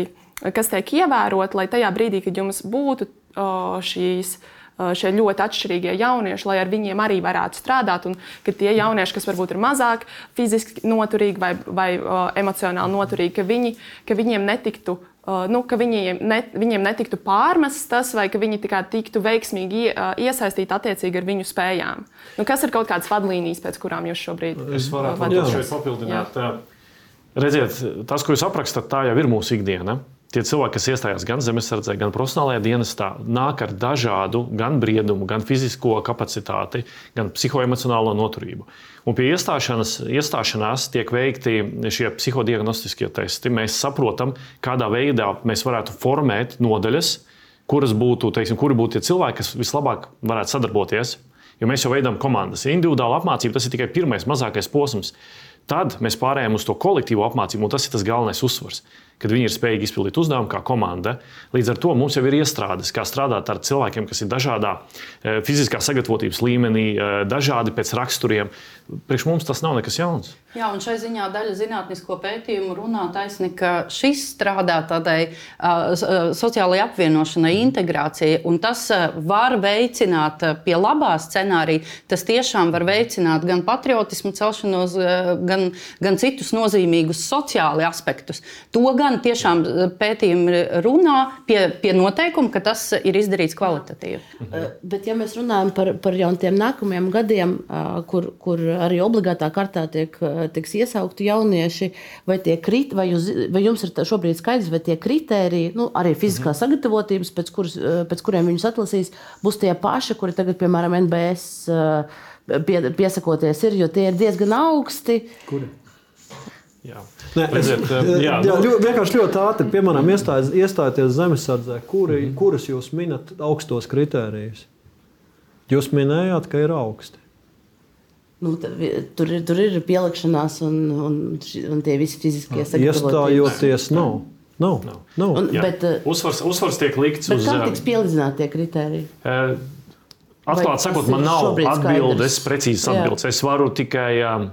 kas tiek ievēroti, lai tajā brīdī, kad jums būtu šīs šie ļoti atšķirīgie jaunieši, lai ar viņiem arī varētu strādāt. Un ka tie jaunieši, kas varbūt ir mazāk fiziski noturīgi vai, vai uh, emocionāli noturīgi, ka, viņi, ka viņiem netiktu. Uh, nu, ka viņiem, ne, viņiem netiktu pārmests tas, vai ka viņi tikai tiktu veiksmīgi ie, uh, iesaistīti attiecīgi ar viņu spējām. Nu, kas ir kaut kādas vadlīnijas, pēc kurām jūs šobrīd es varētu uh, papildināt? Jā. Redziet, tas, ko jūs aprakstat, tā jau ir mūsu ikdiena. Tie cilvēki, kas iestājās gan zemesardzē, gan profesionālajā dienestā, nāk ar dažādu gan briedumu, gan fizisko kapacitāti, gan psihoemocionālo noturību. Un pie iestāšanās, tiek veikti šie psihodiagnostiskie testi. Mēs saprotam, kādā veidā mēs varētu formēt nodaļas, kuras būtu, teiksim, kuri būtu tie cilvēki, kas vislabāk varētu sadarboties. Jo mēs jau veidojam komandas. Individuāla apmācība tas ir tikai pirmais, mazākais posms. Tad mēs pārējām uz to kolektīvo apmācību, un tas ir tas galvenais uzsvars kad viņi ir spējīgi izpildīt uzdevumu kā komanda. Līdz ar to mums jau ir iestrādes, kā strādāt ar cilvēkiem, kas ir dažādā eh, fiziskā sagatavotības līmenī, eh, dažādi pēc raksturiem. Priekš mums tas nav nekas jauns. Jā, un šai ziņā daļa zinātnisko pētījumu runā taisni, ka šis strādā tādai uh, sociālajai apvienošanai, integrācijai, un tas uh, var veicināt uh, pie labā scenārija. Tas tiešām var veicināt gan patriotismu celšanos, uh, gan, gan citus nozīmīgus sociālus aspektus. To gan tiešām pētījumi runā pie, pie noteikuma, ka tas ir izdarīts kvalitatīvi. Mhm. Bet, ja mēs runājam par, par jau tiem nākamajiem gadiem, eh, kur, kur arī obligātā kārtā tiek, tiks iesaukti jaunieši, vai, krit, vai, jūs, vai jums ir šobrīd skaidrs, vai tie kriteriji, nu, arī fiziskā mhm. sagatavotības, pēc, kuras, pēc kuriem viņus atlasīs, būs tie paši, kuri tagad, piemēram, NBS pie, piesakoties ir, jo tie ir diezgan augsti. Kuri? Jā. Nē, Redziet, es, jā, jā, nu, ļo, vienkārši ļoti ātri, piemēram, iestāj, iestājoties zemesardzē, kuri, mm -hmm. kuras jūs minat augstos kritērijus? Jūs minējāt, ka ir augsti. Nu, tur, ir, tur ir pielikšanās un, un, un tie visi fiziskie sagatavoti. Iestājoties nav. Nav. nav. nav. Un, bet, uzsvars, uzsvars tiek likts uz. Kā tiks pielīdzināti tie kriteriji? Uh, Atklāti sakot, man nav atbildes, precīzas atbildes. Es varu tikai uh,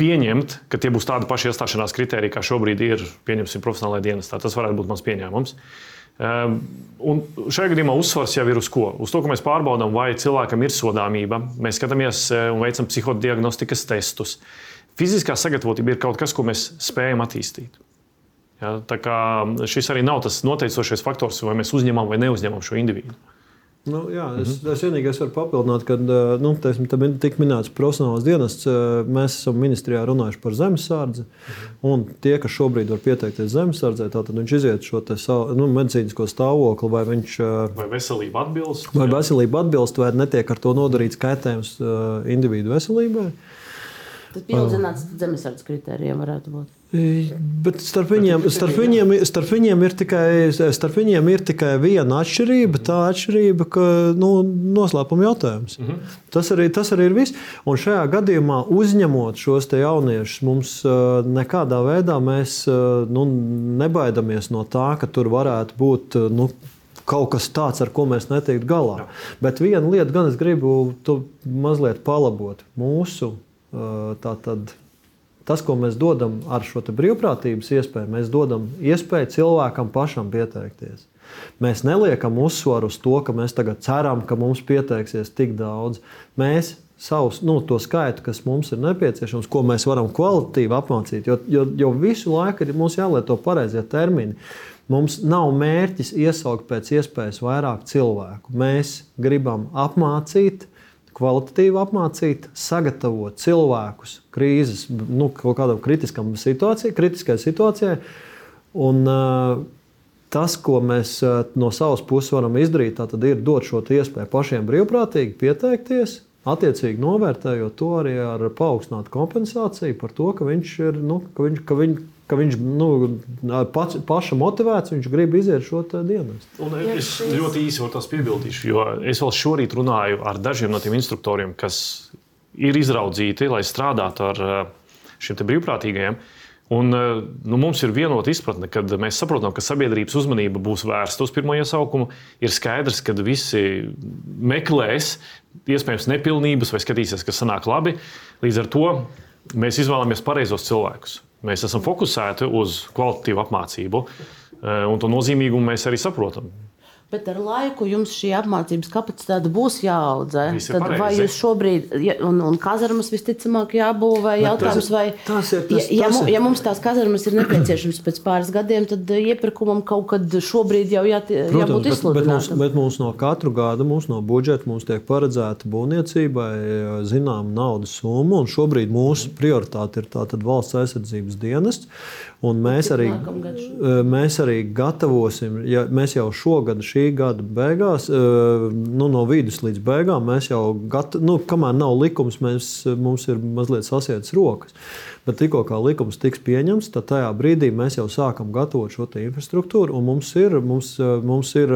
pieņemt, ka tie būs tādi paši iestāšanās kriteriji, kā šobrīd ir pieņemsim profesionālajā dienestā. Tas varētu būt mans pieņēmums. Um, un šajā gadījumā uzsvars jau ir uz ko? Uz to, ka mēs pārbaudām, vai cilvēkam ir sodāmība. Mēs skatāmies eh, un veicam psihodiagnostikas testus. Fiziskā sagatavotība ir kaut kas, ko mēs spējam attīstīt. Ja, šis arī nav tas noteicošais faktors, vai mēs uzņemam vai neuzņemam šo individu. Nu, jā, es, mm -hmm. es vienīgais varu papildināt, ka nu, tika minēts profesionāls dienests. Mēs esam ministrijā runājuši par zemesardzi. Mm -hmm. Un tie, kas šobrīd var pieteikties zemesardzē, tad viņš iziet šo savu, nu, medicīnisko stāvokli, vai viņš vai veselība atbilst. Vai veselība atbilst, vai netiek ar to nodarīts kaitējums individu veselībai. Tas pielīdzināts zemesardzes kritērijiem varētu būt. Bet starp viņiem, starp, viņiem, starp, viņiem ir tikai, starp viņiem ir tikai viena atšķirība. Tā atšķirība, ka nu, noslēpuma jautājums. -hmm. tas, arī, tas arī ir viss. Un šajā gadījumā, uzņemot šos jauniešus, mums nekādā veidā mēs nu, nebaidamies no tā, ka tur varētu būt. Nu, kaut kas tāds, ar ko mēs netiktu galā. Jā. Bet viena lieta, gan es gribu mazliet palabot mūsu tātad Tas, ko mēs dodam ar šo brīvprātības iespēju, mēs dodam iespēju cilvēkam pašam pieteikties. Mēs neliekam uzsvaru uz to, ka mēs tagad ceram, ka mums pieteiksies tik daudz. Mēs savus, nu, to skaitu, kas mums ir nepieciešams, ko mēs varam kvalitatīvi apmācīt, jo, jo, jo visu laiku ir mums jālieto pareizie termini. Mums nav mērķis iesaukt pēc iespējas vairāk cilvēku. Mēs gribam apmācīt, kvalitatīvi apmācīt, sagatavot cilvēkus krīzes, nu, kaut kādam kritiskam situācijai, kritiskai situācijai. Un, uh, tas, ko mēs uh, no savas puses varam izdarīt, ir dot šo iespēju pašiem brīvprātīgi pieteikties. Attiecīgi novērtējot to arī ar paaugstinātu kompensāciju par to, ka viņš ir, nu, ka viņš, ka viņš, ka viņš nu, pats, paša motivēts, viņš grib iziet šo dienu. Es ļoti īsi varu tas piebildīšu, jo es vēl šorīt runāju ar dažiem no tiem instruktoriem, kas ir izraudzīti, lai strādātu ar eh, šiem brīvprātīgajiem. Un, eh, nu, mums ir vienota izpratne, kad mēs saprotam, ka sabiedrības uzmanība būs vērsta uz pirmo iesaukumu. Ir skaidrs, ka visi meklēs iespējams nepilnības vai skatīsies, kas sanāk labi. Līdz ar to mēs izvēlamies pareizos cilvēkus. Mēs esam fokusēti uz kvalitatīvu apmācību, eh, un to nozīmīgumu mēs arī saprotam. Bet ar laiku jums šī apmācības kapacitāte būs jāaudzē. Ir Tad vai pareizi. jūs šobrīd, ja, un, un kazarmas visticamāk jābūvē, jautājums, vai tas ir tas- ja, ja, tas ir- ja mums tās kazarmas ir nepieciešamas pēc pāris gadiem, tad eh, iepirkumam kaut kad šobrīd jau jā, jābūt Protams, bet, bet, mums, izsludinātam. bet mums no katru gada mums no budžeta mums tiek paredzēta būvniecībai zināma naudas summa. un Šobrīd mūsu prioritāte ir tātad valsts aizsardzības dienests. un Mēs arī, eh, mēs arī gatavosim, ja mēs jau šogad, šī gada beigās, eh, nu, no vidus līdz beigām, mēs jau gatavojam, nu, kamēr nav likums, mēs, mums ir mazliet sasietas rokas. Bet tikko kā likums tiks pieņemts, tad tajā brīdī mēs jau sākam gatavot šo infrastruktūru. un Mums ir, mums, eh, mums ir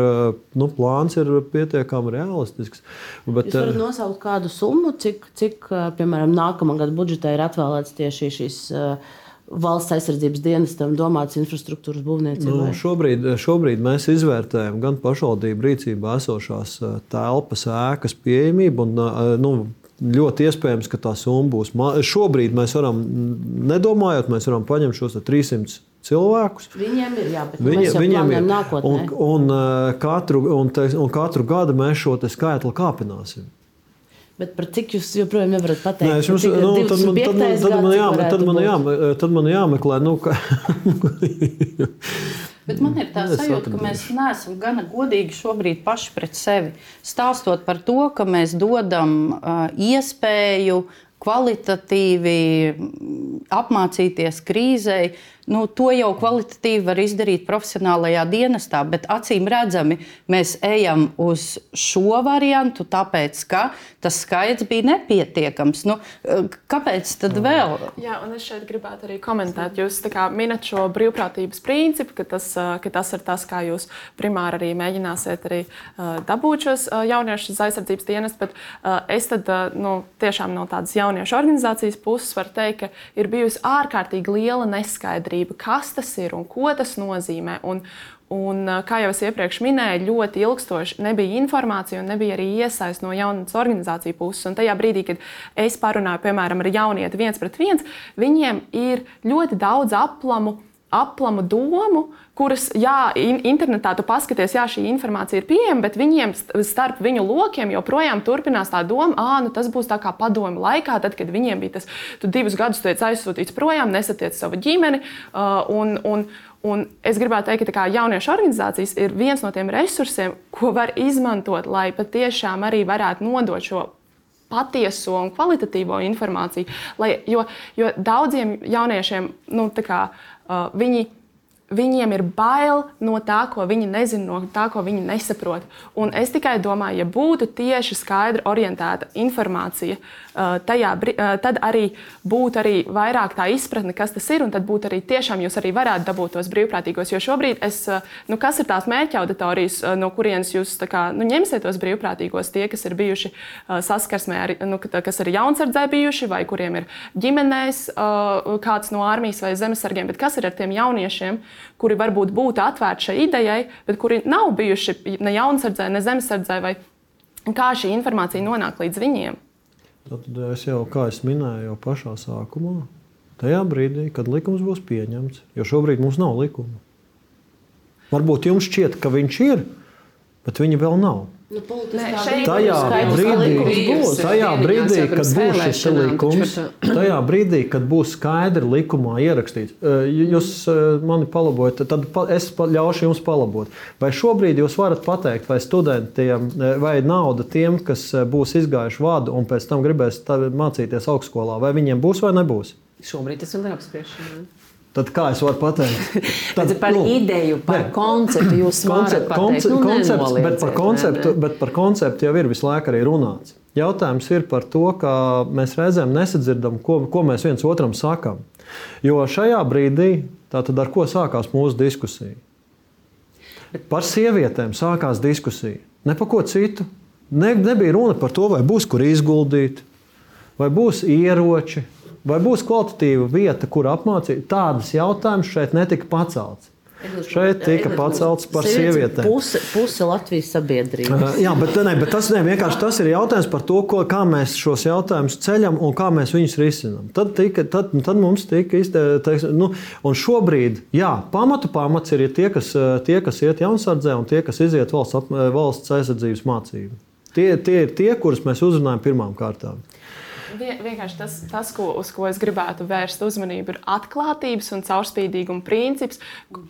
nu, plāns, ir pietiekami realistisks. Bet, Jūs varat eh, nosaukt kādu summu, cik, cik eh, piemēram, nākamā gada budžetā ir atvēlēts tieši šīs eh, valsts aizsardzības dienestam domāts infrastruktūras būvniecībai? Nu, šobrīd, šobrīd mēs izvērtējam gan pašvaldību rīcībā esošās eh, telpas, ēkas pieejamību. Un, eh, nu, ļoti iespējams, ka tā summa būs. Šobrīd mēs varam, nedomājot, mēs varam paņemt šos te 300 cilvēkus. Viņiem ir jābūt Viņi, viņiem ir nākotnē. un, un, eh, katru, un, te, un katru gadu mēs šo skaitli kāpināsim. Bet par cik jūs joprojām nevarat pateikt? Nē, jums, Cik nu, tad, man, 25. tad, man, tad, man jāme, tad, man jāme, tad man jāmeklē. Nu, ka, Bet man ir tā Es sajūta, ka atradīšu. mēs neesam gana godīgi šobrīd paši pret sevi. Stāstot par to, ka mēs dodam uh, iespēju kvalitatīvi apmācīties krīzei, nu, to jau kvalitatīvi var izdarīt profesionālajā dienestā, bet acīm redzami mēs ejam uz šo variantu, tāpēc ka tas skaits bija nepietiekams. Nu, uh, kāpēc tad vēl? Jā, un es šeit gribētu arī komentēt. Jūs minat šo brīvprātības principu, ka tas, ka tas ir tas, kā jūs primāri arī mēģināsiet arī ā, dabūt šos ā, jauniešus uz aizsardzības dienestu. Bet ā, es tad, ā, nu, tiešām no tādas jauniešu organizācijas puses varu teikt, ka ir bijusi ārkārtīgi liela neskaidrība, kas tas ir un ko tas nozīmē. Un, Un, kā jau es iepriekš minēju, ļoti ilgstoši nebija informācija un nebija arī iesaistīta no jaunas organizāciju puses. Un tajā brīdī, kad es parunāju piemēram ar jaunieti viens pret viens, viņiem ir ļoti daudz aplamu. Aplamu domu, kuras, jā, in, internetā tu paskaties, jā, šī informācija ir pieejama, bet viņiem st- starp viņu lokiem joprojām turpinās tā doma, ah, nu tas būs tā kā padomu laikā, tad, kad viņiem bija tas, tu divus gadus tiec aizsūtīts projām, nesatiec savu ģimeni. Uh, un, un, Un es gribētu teikt, ka jauniešu organizācijas ir viens no tiem resursiem, ko var izmantot, lai patiešām arī varētu nodot šo patieso un kvalitatīvo informāciju. Lai, jo, jo daudziem jauniešiem nu, kā, uh, viņi. Viņiem ir bail no tā, ko viņi nezina, no tā, ko viņi nesaprot. Un es tikai domāju, ja būtu tieši skaidri orientēta informācija, uh, tajā, uh, tad arī būtu arī vairāk tā izpratne, kas tas ir. Tad būtu arī tiešām jūs arī varētu dabūt tos brīvprātīgos. Jo šobrīd, es, uh, nu, kas ir tās mērķa auditorijas, uh, no kurienes jūs kā, nu, ņemsiet tos brīvprātīgos, tie, kas ir bijuši uh, saskarsmē, ar, nu, ka- kas ir jaunsardzē bijuši, vai kuriem ir ģimenēs uh, kāds no armijas vai zemesargiem, bet kas ir ar tiem jauniešiem, kuri varbūt būtu atvērti šai idejai, bet kuri nav bijuši ne jaunsardzē, ne zemesardzē, vai kā šī informācija nonāk līdz viņiem. Tad es jau, kā es minēju, jau pašā sākumā, tajā brīdī, kad likums būs pieņemts, jo šobrīd mums nav likuma. Varbūt jums šķiet, ka viņš ir, bet viņa vēl nav. Nu, Nē, Tajā brīdī, būs. tajā brīdī kad būs šis vēlēšanām, likums, tajā brīdī, kad būs skaidri likumā ierakstīts, eh, jūs eh, mani palabojat, tad es ļaušu jums palabot. Vai šobrīd jūs varat pateikt, vai studentiem, vai nauda tiem, kas būs izgājuši vadu un pēc tam gribēs mācīties augstskolā, vai viņiem būs vai nebūs? Šobrīd tas vēl ir apspriešanā. Tad kā es varu pateikt? Tad par nu, ideju, par nē. konceptu jūs varat Koncept, pateikt. koncept, Nu, koncepts, bet, par konceptu, bet par konceptu jau ir visu laiku arī runāts. Jautājums ir par to, ka mēs reizēm nesadzirdam, ko, ko mēs viens otram sakām. Jo šajā brīdī, tātad ar ko sākās mūsu diskusija? Par sievietēm sākās diskusija. Ne par ko citu. Ne, nebija runa par to, vai būs kur izguldīt, vai būs ieroči, vai būs kvalitatīva vieta, kur apmācīt. Tādas jautājumas šeit netika pacelts. šeit tika pacelts par sievietēm. Puse, puse Latvijas sabiedrības. Uh, Jā, bet, ne, bet tas, ne, tas ir jautājums par to, ko, kā mēs šos jautājumus ceļam un kā mēs viņus risinām. Tad, tika, tad, tad mums tika izteikts, nu, un šobrīd, jā, pamatu pamats ir tie, kas, tie, kas iet jaunsardzē un tie, kas iziet valsts, ap, valsts aizsardzības mācību. Tie, tie ir tie, kurus mēs uzrunājam pirmām kārtām. Vienkārši tas, tas ko, uz ko es gribētu vērst uzmanību, ir atklātības un caurspīdīguma princips,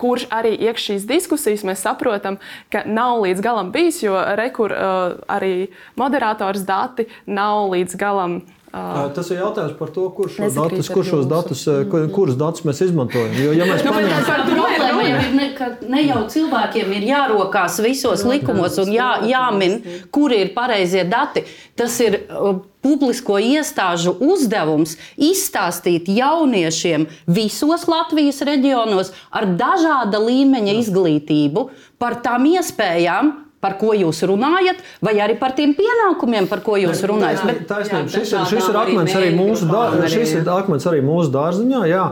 kurš arī iekšā šīs diskusijas mēs saprotam, ka nav līdz galam bijis, jo rekur uh, arī moderators dati nav līdz galam Tas ir jautājums par to, kurš šos datus, kur šos datus, kur, kurus datus mēs izmantojam. Jo, ja mēs paņemam... Tā problēma ir, ne, ka ne jau cilvēkiem ir jārokās visos likumos un jā, jāmin, kuri ir pareizie dati. Tas ir uh, publisko iestāžu uzdevums izstāstīt jauniešiem visos Latvijas reģionos ar dažāda līmeņa izglītību par tām iespējām, par ko jūs runājat, vai arī par tiem pienākumiem, par ko jūs runājat. Bet, taisnība, šis, ir, šis ir akmens arī mūsu, dā, šis ir akmens arī mūsu dārziņā. Jā.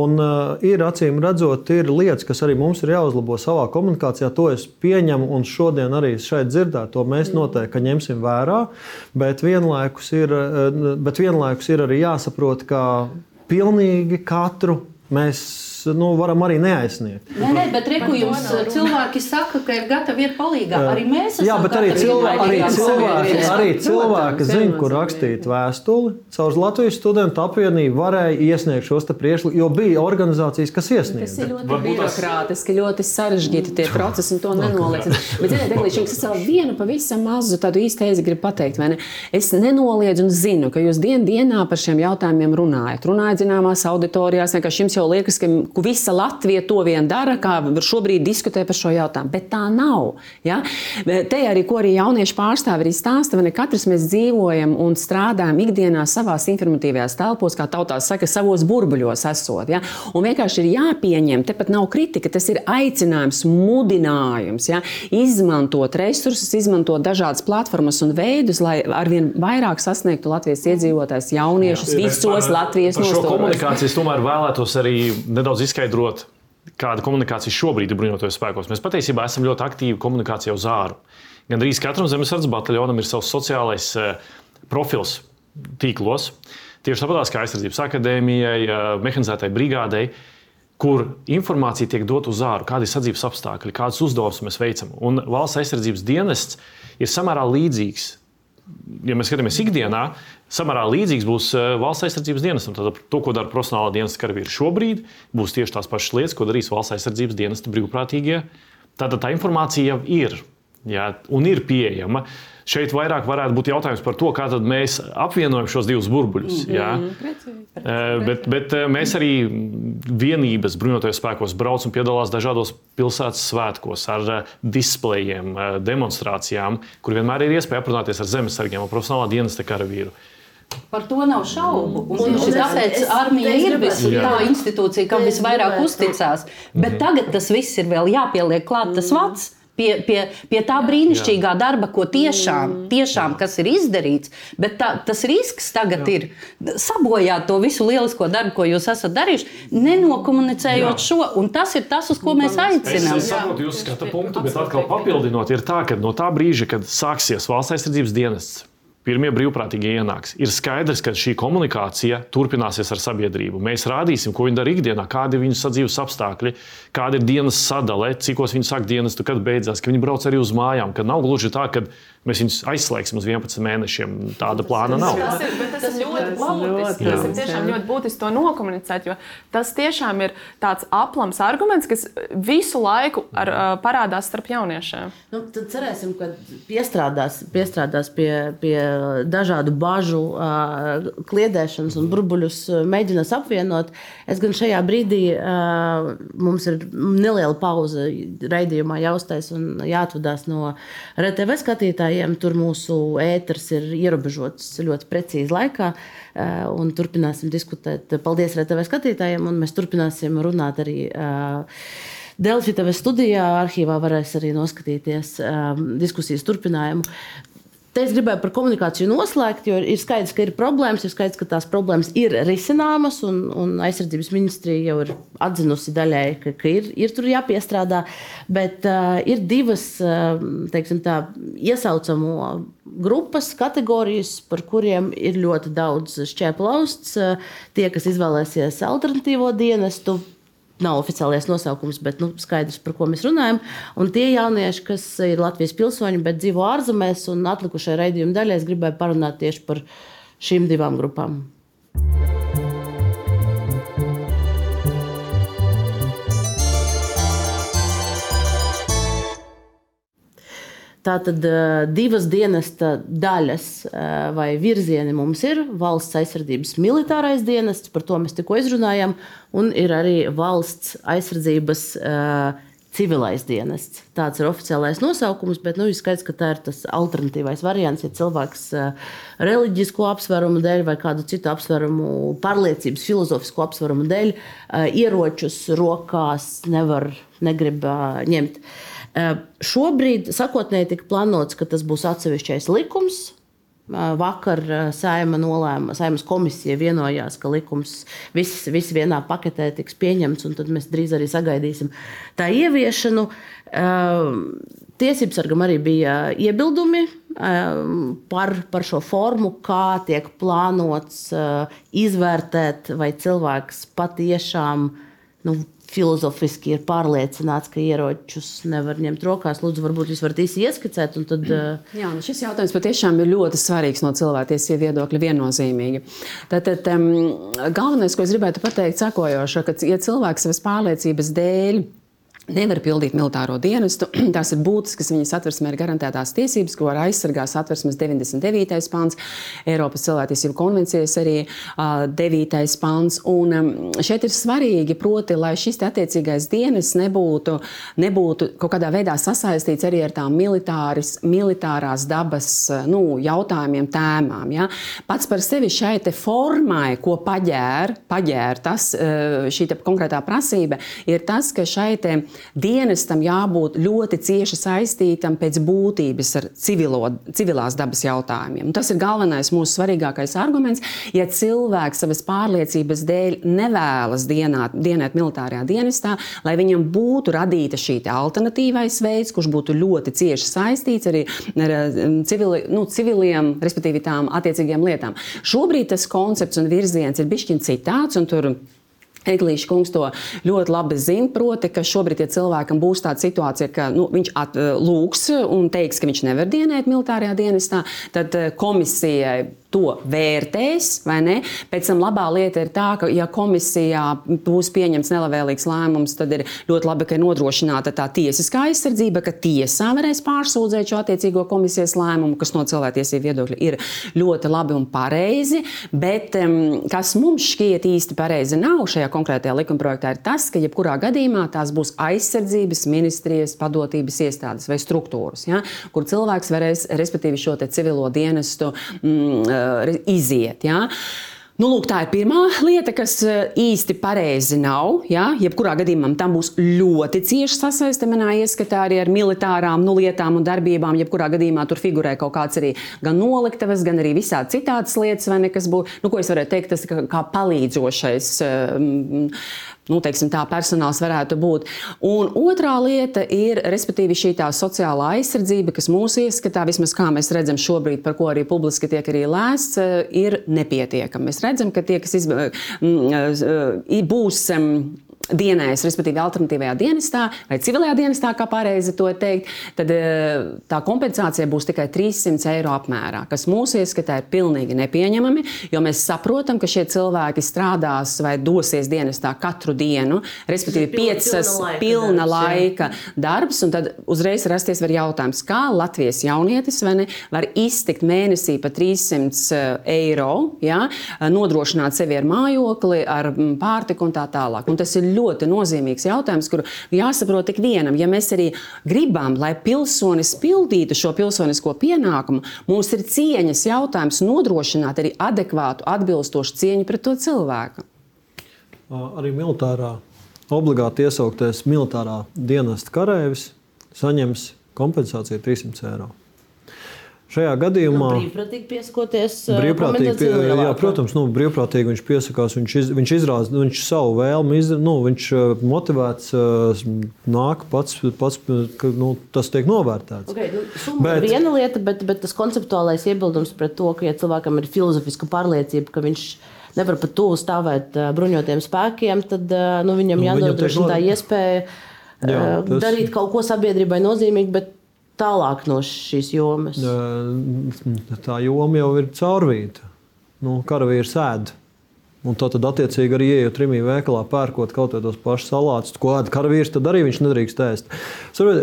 Un, uh, ir acīm redzot, ir lietas, kas arī mums ir jāuzlabo savā komunikācijā. To es pieņemu, un šodien arī šeit dzirdēt, to mēs noteikti ņemsim vērā. Bet vienlaikus ir, bet vienlaikus ir arī jāsaprot, ka pilnīgi katru mēs nu, varam arī neaizsniegt. Nē, nē bet reku jums cilvēki saka, ka ir gatavi iet palīgā. Arī mēs esam Jā, bet arī cilvēki, arī cilvēki, arī cilvēki zina, kur rakstīt vēstuli. Caur Latvijas studentu apvienību varēja iesniegt šos priekšlikumus, jo bija organizācijas, kas iesniedz. Tas ir ļoti birokrātiski, ļoti sarežģīti tie procesi, un to nenoliedz. Bet, ziniet, Eglīši, es vēl vienu pavisam mazu tādu īstu teizi gribu pateikt. Es nenoliedzu un zinu, ka jūs dien dienā par šiem jautājumiem runājat. Runājat zināmās auditorijās, vienkārši jums jau liekas, ka visa Latvija to vien dara, kā šobrīd diskutē par šo jautājumu. Bet tā nav. Ja? Te arī, ko arī jaunieši pārstāvi arī stāsta, ne katrs mēs dzīvojam un strādājam ikdienā savās informatīvajās telpos, kā tautā saka, savos burbuļos esot. Ja? Un vienkārši ir jāpieņem, tepat nav kritika, tas ir aicinājums, mudinājums, ja? izmantot resursus, izmantot dažādas platformas un veidus, lai arvien vairāk sasniegtu Latvijas iedzīvotājus, jauniešus Jā, visos par, Latvijas par šo komunikāciju. Tomēr vēlētos arī nedaudz izskaidrot, kāda komunikācija šobrīd ir bruņotajos spēkos. Mēs patiesībā esam ļoti aktīvi komunikācijā uz āru. Gan arī katram zemesardzes bataljonam ir savs sociālais eh, profils tīklos. Tieši tāpat kā aizsardzības akadēmijai, eh, mehanizētai brigādei, kur informācija tiek dota uz āru, kādi ir sadzīves apstākļi, kādas uzdevumus mēs veicam. Un valsts aizsardzības dienests ir samērā līdzīgs. Ja mēs skatāmies ikdienā, samērā līdzīgs būs eh, valsts aizsardzības dienestam. Tad to, ko dara profesionālā dienesta karavīri šobrīd, būs tieši tās pašas lietas, ko darīs valsts aizsardzības dienesta brīvprātīgie. Tātad tā informācija jau ir jā, un ir pieejama. Šeit vairāk varētu būt jautājums par to, kā mēs apvienojam šos divus burbuļus. Mm -hmm. Jā. Uh, bet, bet eh, mēs arī vienības bruņotajos spēkos braucam un piedalās dažādos pilsētas svētkos ar displejiem, demonstrācijām, kur vienmēr ir iespēja aprunāties ar zemesargiem un profesionālā dienesta karavīru. Par to nav šaubu. Un, un, un tāpēc armija ir tā institūcija, kam visvairāk uzticās. Bet mhm. tagad tas viss ir vēl jāpieliek klāt tas vats. Pie, pie, pie tā brīnišķīgā Jā. darba, ko tiešām, mm. tiešām kas ir izdarīts, bet tā, tas risks tagad Jā. ir sabojāt to visu lielisko darbu, ko jūs esat darījuši, nenokomunicējot Jā. šo. Un tas ir tas, uz ko mēs aicinām. Es, es saprotu jūsu skatu punktu, bet atkal papildinot, ir tā, ka no tā brīža, kad sāksies valsts aizsardzības dienests pirmie brīvprātīgie ienāks. Ir skaidrs, ka šī komunikācija turpināsies ar sabiedrību. Mēs rādīsim, ko viņi dara ikdienā, kādi ir viņu sadzīves apstākļi, kāda ir dienas sadale, cikos viņi sāk dienestu, kad beidzās, ka viņi brauc arī uz mājām. Ka nav gluži tā, ka mēs viņus aizslēgsim uz 11 mēnešiem. Tāda plāna nav. Tas ir, tas ir ļoti būtiski. Tas ir tiešām ļoti būtiski to nokomunicēt, jo tas tiešām ir tāds aplams arguments, kas visu laiku ar, parādās starp jauniešiem. Nu, tad cerēsim, ka piestrādās, piestrādās pie, pie dažādu bažu uh, kliedēšanas un burbuļus mēģinās apvienot. Es gan šajā brīdī uh, mums ir neliela pauze raidījumā jāuztais un jāatvadās no RTV skatītājiem klausītājiem. Tur mūsu ēters ir ierobežots ļoti precīzi laikā. Eh, un turpināsim diskutēt. Paldies arī TV skatītājiem, un mēs turpināsim runāt arī. Uh, Delfi TV studijā arhīvā varēs arī noskatīties um, diskusijas turpinājumu. Te es gribēju par komunikāciju noslēgt, jo ir skaidrs, ka ir problēmas, ir skaidrs, ka tās problēmas ir risināmas, un, un aizsardzības ministrija jau ir atzinusi daļai, ka, ka ir, ir tur jāpiestrādā. Bet uh, ir divas uh, teiksim, tā, iesaucamo grupas, kategorijas, par kuriem ir ļoti daudz šķēplausts. Uh, tie, kas izvēlēsies alternatīvo dienestu, nav oficiālais nosaukums, bet nu, skaidrs, par ko mēs runājam. Un tie jaunieši, kas ir Latvijas pilsoņi, bet dzīvo ārzemēs, un atlikušajā raidījuma daļā es gribēju parunāt tieši par šīm divām grupām. Tātad divas dienesta daļas vai virzieni mums ir. Valsts aizsardzības militārais dienests, par to mēs tikko izrunājām, un ir arī valsts aizsardzības civilais dienests. Tāds ir oficiālais nosaukums, bet nu, skaidrs, ka tā ir tas alternatīvais variants. Ja cilvēks reliģisko apsvērumu dēļ vai kādu citu apsvērumu, pārliecības, filozofisku apsvērumu dēļ ieročus rokās nevar, negrib ņemt. Šobrīd sakotnēji tika plānots, ka tas būs atsevišķais likums. Vakar saima nolēma, saimas komisija vienojās, ka likums viss, viss vienā paketē tiks pieņemts, un tad mēs drīz arī sagaidīsim tā ieviešanu. Tiesības sargam arī bija iebildumi par, par šo formu, kā tiek plānots izvērtēt, vai cilvēks patiešām nu, filozofiski ir pārliecināts, ka ieročus nevar ņemt rokās. Lūdzu, varbūt jūs varat īsi ieskicēt. Tad, uh... Jā, nu šis jautājums patiešām ir ļoti svarīgs no cilvēktiesību viedokļa, viennozīmīgi. Tātad um, galvenais, ko es gribētu pateikt, ir sekojošais, ka, ja cilvēks savas pārliecības dēļ nevar pildīt militāro dienestu. Tās ir būtiskas, viņas atversmē ir garantētās tiesības, ko aizsargās atversmes 99. pāns, Eiropas cilvēktiesību konvencijas arī uh, 9. pāns. Un um, šeit ir svarīgi, proti, lai šis attiecīgais dienas nebūtu, nebūtu kaut kādā veidā sasaistīts arī ar tām militāris, militārās dabas nu, jautājumiem, tēmām. Ja? Pats par sevi šai formai, ko paģēr, paģēr tas, šī konkrētā prasība, ir tas, ka šai dienestam jābūt ļoti cieši saistītam pēc būtības ar civilo, civilās dabas jautājumiem. Tas ir galvenais mūsu svarīgākais arguments. Ja cilvēks savas pārliecības dēļ nevēlas dienāt, dienēt militārajā dienestā, lai viņam būtu radīta šī alternatīvais veids, kurš būtu ļoti cieši saistīts arī ar um, civili, nu, civiliem, respektīvi tām attiecīgajām lietām. Šobrīd tas koncepts un virziens ir bijis citāds. Eglīša kungs to ļoti labi zina. Proti, ka šobrīd, ja cilvēkam būs tāda situācija, ka nu, viņš at, lūgs un teiks, ka viņš nevar dienēt militārajā dienestā, tad eh, komisijai to vērtēs, vai ne? Pēc tam labā lieta ir tā, ka, ja komisijā būs pieņemts nelabvēlīgs lēmums, tad ir ļoti labi, ka ir nodrošināta tā tiesiskā aizsardzība, ka tiesā varēs pārsūdzēt šo attiecīgo komisijas lēmumu, kas no cilvēktiesību viedokļa ir ļoti labi un pareizi. Bet kas mums šķiet īsti pareizi nav šajā konkrētajā likumprojektā, ir tas, ka jebkurā gadījumā tās būs aizsardzības ministrijas padotības iestādes vai struktūras, ja, kur cilvēks varēs, respektīvi, šo civilo dienestu. Mm, iziet. Ja? Nu, lūk, tā ir pirmā lieta, kas uh, īsti pareizi nav. Ja? Jebkurā gadījumā tam būs ļoti cieši sasaiste manā ieskatā arī ar militārām nu, lietām un darbībām. Jebkurā gadījumā tur figurē kaut kāds arī gan noliktavas, gan arī visādi citādas lietas, vai ne, kas būtu, nu, ko es varētu teikt, tas kā palīdzošais. Um, nu, teiksim, tā personāls varētu būt. Un otrā lieta ir, šī tā sociālā aizsardzība, kas mūsu ieskatā, vismaz kā mēs redzam šobrīd, par ko arī publiski tiek arī lēsts, eh, ir nepietiekama. Mēs redzam, ka tie, kas izb... būs dienēs, respektīvi, alternatīvajā dienestā vai civilajā dienestā, kā pareizi to teikt, tad eh, tā kompensācija būs tikai 300 eiro apmērā, kas mūsu ieskatā ir pilnīgi nepieņemami, jo mēs saprotam, ka šie cilvēki strādās vai dosies dienestā katru dienu, respektīvi, piecas pilna laika, pilna laika darbs, un tad uzreiz rasties var jautājums, kā Latvijas jaunietis ne, var iztikt mēnesī pa 300 eh, eiro, ja, nodrošināt sevi ar mājokli, ar pārtiku un tā tālāk. Un tas ir ļoti nozīmīgs jautājums, kuru jāsaprot tik vienam. Ja mēs arī gribam, lai pilsonis pildītu šo pilsonisko pienākumu, mums ir cieņas jautājums nodrošināt arī adekvātu, atbilstošu cieņu pret to cilvēku. Arī militārā, obligāti iesauktais militārā dienesta karavīrs saņems kompensāciju 300 eiro. Šajā gadījumā Nu, brīvprātīgi piesakoties. uh, Brīvprātīgi, pie, jā, protams, nu, brīvprātīgi viņš piesakās, viņš, iz, viņš izrāda, viņš savu vēlmi, iz, nu, viņš uh, motivēts, uh, nāk pats, pats nu, tas tiek novērtēts. Okay, nu, Bet- ir viena lieta, bet, bet tas konceptuālais iebildums pret to, ka ja cilvēkam ir filozofiska pārliecība, ka viņš nevar pat tuvu stāvēt bruņotiem spēkiem, tad nu, viņam Nu, viņam jādodrošina tā iespēja Jā, tas- darīt kaut ko sabiedrībai nozīmīgu, bet tālāk no šīs jomas. Tā joma jau ir caurvīta. Nu, karavīrs ēd. Un tā tad, attiecīgi, arī ienākot trimī veikalā, pērkot kaut kādus pašus salātus, ko ēd karavīrs, tad arī viņš nedrīkst ēst.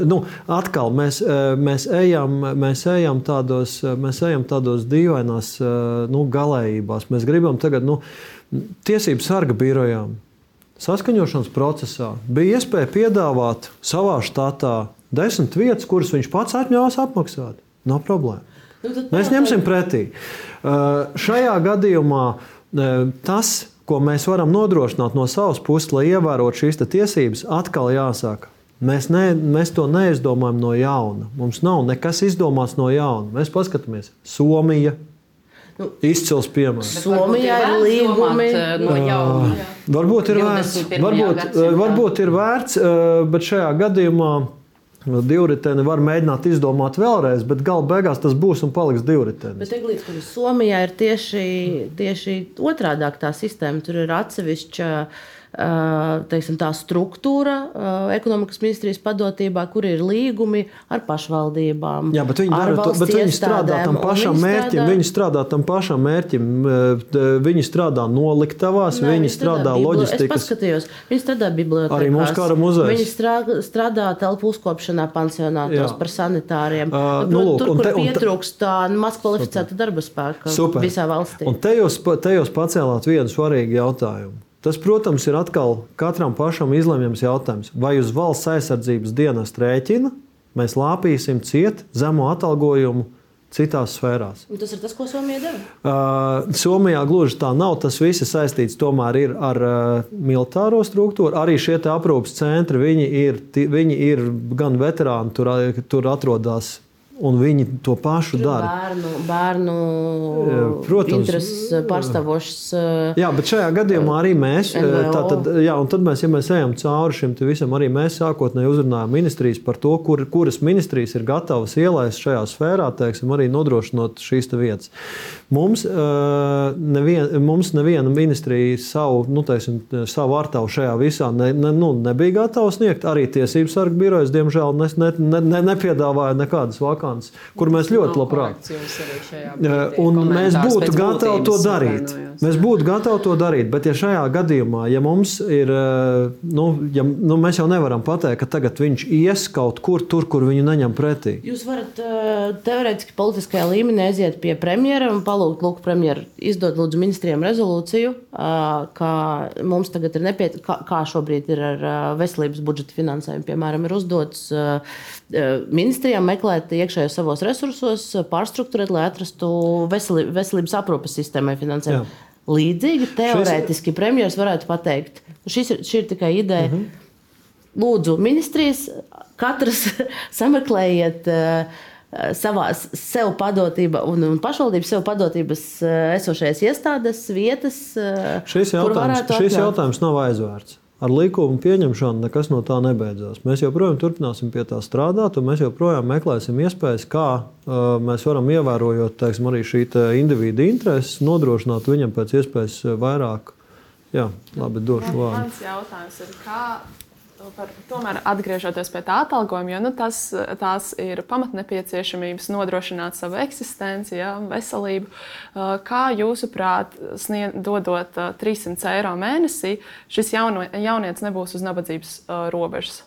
Nu, atkal mēs, mēs, ejam, mēs, ejam tādos, mēs ejam tādos dīvainās nu, galējībās. Mēs gribam tagad nu, tiesību sarga birojām. Saskaņošanas procesā bija iespēja piedāvāt savā štatā desmit vietas, kuras viņš pats atļāvās apmaksāt. Nav problēma. Nu, Mēs ņemsim pretī. Uh, šajā gadījumā uh, tas, ko mēs varam nodrošināt no savas puses, lai ievērotu šīs tiesības, atkal jāsaka. Mēs, ne, mēs to neizdomājam no jauna. Mums nav nekas izdomāts no jauna. Mēs paskatāmies, Somija. Nu, Izcils piemērs. Somijā ir līgumi. eh, No jauna. Varbūt ir vērts, 21. varbūt, varbūt ir vērts, eh, bet šajā gadījumā divriteni var mēģināt izdomāt vēlreiz, bet gala beigās tas būs un paliks divritenis. Bet Eglīts, kur Somijā ir tieši, tieši otrādi tā sistēma. Tur ir atsevišķa ā, teiksim, tā struktūra ekonomikas ministrijas padotībā, kur ir līgumi ar pašvaldībām. Jā, bet viņi, ar dara, to, bet viņi strādā tam pašam viņi mērķim. strādā- Viņi strādā tam pašam mērķim. Viņi strādā noliktavās, Nē, viņi strādā Es loģistikas. paskatījos, viņi strādā bibliotekā. Arī mūsu kara muzejs. Viņi strā- strādā telpu uzkopšanā, pansionātos Jā. par sanitāriem. Proti, nu, lūk, tur, kur te- pietrūkst tā maz kvalificēta darba spēka Super. visā valstī. Un te jūs, te jūs pacēlāt vienu svarīgu jautājumu. Tas, protams, ir atkal katram pašam izlemjams jautājums. Vai uz valsts aizsardzības dienas rēķina mēs lāpīsim ciet zemo atalgojumu citās sfērās? Un tas ir tas, ko Somija dara. Uh, Somijā gluži tā nav. Tas viss ir saistīts tomēr ir ar uh, militāro struktūru. Arī šie aprūpes centri, viņi ir, viņi ir gan veterāni, tur, tur atrodas, un viņi to pašu Tur dara. Bērnu, bērnu Jā, protams. intereses pārstāvošs. uh, Jā, bet šajā gadījumā arī mēs, NVO. tātad, jā, tad mēs, ja mēs ejam cauri šim visam, arī mēs sākotnēji uzrunājam ministrijas par to, kur, kuras ministrijas ir gatavas ielaist šajā sfērā, teiksim, arī nodrošinot šīs vietas. Mums, uh, nevien, mums neviena ministrija savu, nu, teiksim, savu artavu šajā visā ne, ne, nu, nebija gatava sniegt. Arī tiesības sarga birojas, diemžēl, ne, ne, ne, nepiedāvāja nekādas vakānas, kur mēs ļoti labprāt. Eh, Un mēs būtu gatavi to darīt. Mēs būtu gatavi to darīt, bet, ja šajā gadījumā, ja mums ir, eh, nu, ja, nu, mēs jau nevaram pateikt, ka tagad viņš ies kaut kur tur, kur viņu neņem pretī. Jūs varat teorētiski politiskajā līmenī aiziet pie premjera un palūgt, lūk, premjeru izdod lūdzu ministriem rezolūciju, ka mums tagad ir nepieciešams, kā, kā šobrīd ir ar veselības budžeta finansējumu. Piemēram, ir uzdots ministrijām meklēt iekšējos savos resursos, pārstruktūrēt, lai atrastu veselības aprūpes sistēmai finansējumu. Jā. Līdzīgi teorētiski premjeras varētu pateikt, šis ir, šī ir tikai ideja. Mhm. Lūdzu, ministrijas, katrs sameklējiet uh, savā sev padotība un, un pašvaldības sev padotības uh, esošajās iestādes, vietas. Uh, Šis jautājums, šis jautājums nav aizvērts. Ar likumu pieņemšanu nekas no tā nebeidzās. Mēs joprojām turpināsim pie tā strādāt, un mēs joprojām meklēsim iespējas, kā uh, mēs varam ievērojot teiksim, arī šī individu intereses, nodrošināt viņam pēc iespējas vairāk. Jā, labi, došu vārdu. Mans jautājums ir, kā par, tomēr atgriežoties pie tā atalgojuma, jo nu, tas, tās ir pamatnepieciešamības nodrošināt savu eksistenci, ja, veselību. Kā jūsuprāt, snied, dodot uh, 300 eiro mēnesī, šis jauno, jaunietis nebūs uz nabadzības robežas?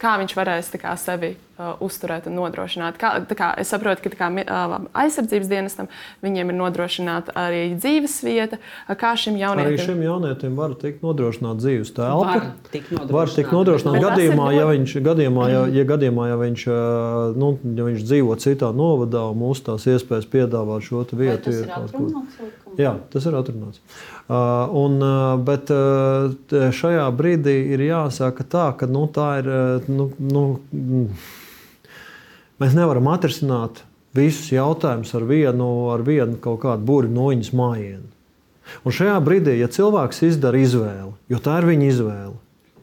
Kā viņš varēs kā, sevi uh, uzturēt un nodrošināt? Kā, tā kā, es saprotu, ka kā, uh, aizsardzības dienestam viņiem ir nodrošināta arī dzīves vieta. Uh, Kā šim Arī jaunietim? šim jaunietim var tikt nodrošināta dzīves telpa. Var tikt nodrošināta. Tas gadījumā, ja viņš, gadījumā, ja, ja, gadījumā, ja viņš, ā, nu, ja viņš dzīvo citā novadā un mūs tās iespējas piedāvāt šo vietu. Tas ir ir atrunāts. Jā, tas ir atrunāts. Uh, un, uh, bet t- šajā brīdī ir jāsaka tā, ka nu, tā ir. Nu, nu, mm, mēs nevaram atrisināt visus jautājumus ar vienu, ar vienu kaut kādu burbuļu noiņas mājienu. Un šajā brīdī, ja cilvēks izdara izvēli, jo tā ir viņa izvēle,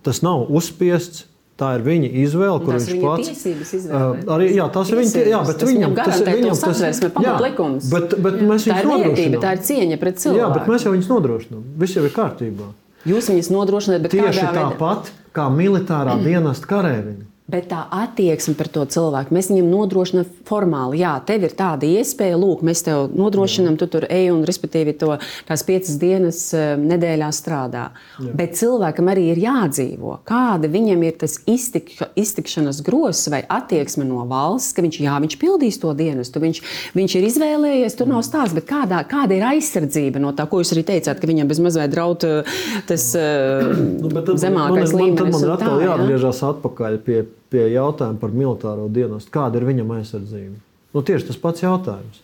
tas nav uzspiests. Tā ir viņa izvēle, kur viņš pats uh, arī jā, tas ir viņa. Jā, bet tas viņam tas ir viņam tas ir pamatlikums. Bet, bet mēs tā ir vērtība, tā ir cieņa pret cilvēku. Jā, bet mēs jau viņus nodrošinām. Viss jau ir kārtībā. Jūs viņus nodrošināt, bet tieši tāpat kā militārā dienesta karēviņi. Bet tā attieksme pret to cilvēku, mēs viņam nodrošinām formāli. Jā, tev ir tāda iespēja, lūk, mēs tev nodrošinām, tu tur ej un, respektīvi, to tās piecas dienas eh, nedēļā strādā. Jā. Bet cilvēkam arī ir jādzīvo. Kāda viņam ir tas iztik, iztikšanas grozs vai attieksme no valsts, ka viņš, jā, viņš pildīs to dienestu, viņš, viņš ir izvēlējies, tur nav stāsts, bet kādā, kāda ir aizsardzība no tā, ko jūs arī teicāt, ka viņam bez mazliet draud eh, tas nu, zemākais man, līmenis. Man, man, man atkal jāatgriežas atpakaļ pie pie jautājuma par militāro dienestu. Kāda ir viņam aizsardzība? Nu, tieši tas pats jautājums.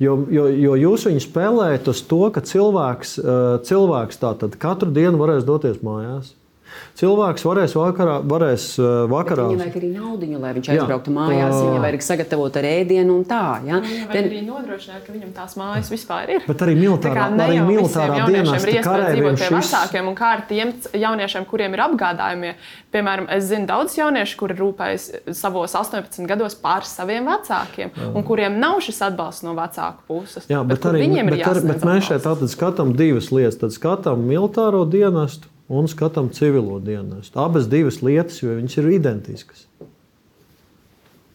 Jo, jo, jo jūs viņu spēlējat uz to, ka cilvēks, eh, cilvēks katru dienu varēs doties mājās. Cilvēks varēs vakarā, varēs uh, vakarā. Viņam vajag arī naudu, lai viņš aizbrauktu jā. mājās. Viņam vajag sagatavot ar ēdienu un tā. Ja? Viņam vajag arī nodrošināt, ka viņam tās mājas vispār ir. Bet arī militārā, arī militārā dienā ir iespēja dzīvot pie šis... vecākiem un kā ar tiem jauniešiem, kuriem ir apgādājumi. Piemēram, es zinu daudz jauniešu, kuri rūpējas savos 18 gados pār saviem vecākiem jā. un kuriem nav šis atbalsts no vecāku puses. Jā, bet, bet arī, viņiem bet, ir. Bet mēs šeit skatām divas lietas. Tad skatām militāro dienestu un skatām civilo dienestu. Abas divas lietas, jo viņas ir identiskas.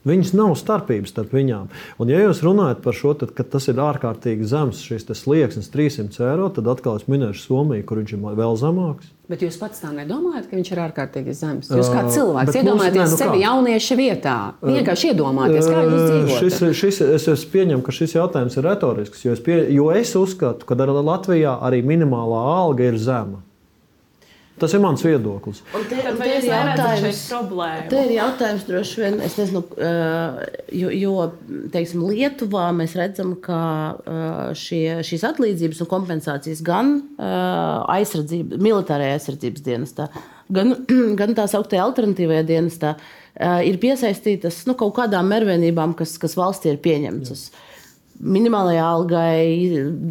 Viņas nav starpības starp viņām. Un, ja jūs runājat par šo, tad, ka tas ir ārkārtīgi zems, šis slieksnis, 300 eiro, tad atkal es minēšu Somiju, kur viņš ir vēl zemāks. Bet jūs pats tā nedomājat, ka viņš ir ārkārtīgi zems? Jūs kā cilvēks uh, iedomājaties mums, ne, nu sevi kā? jaunieša vietā. Vienkārši iedomājieties, kā jūs dzīvojat. Šis, šis, es, es pieņemu, ka šis jautājums ir retorisks, jo es, pie, jo es uzskatu, ka Latvijā arī minimālā alga ir zema. Tas ir mans viedoklis. Un te, un te ir jautājums, te ir jautājums droši vien, es nezinu, jo, jo teiksim, Lietuvā mēs redzam, ka šie, šīs atlīdzības un kompensācijas gan aizsardzība, militārajā aizsardzības dienestā, gan, gan tā sauktajā alternatīvajā dienestā ir piesaistītas nu, kaut kādām mērvienībām, kas, kas valstī ir pieņemtas. Minimālajai algai,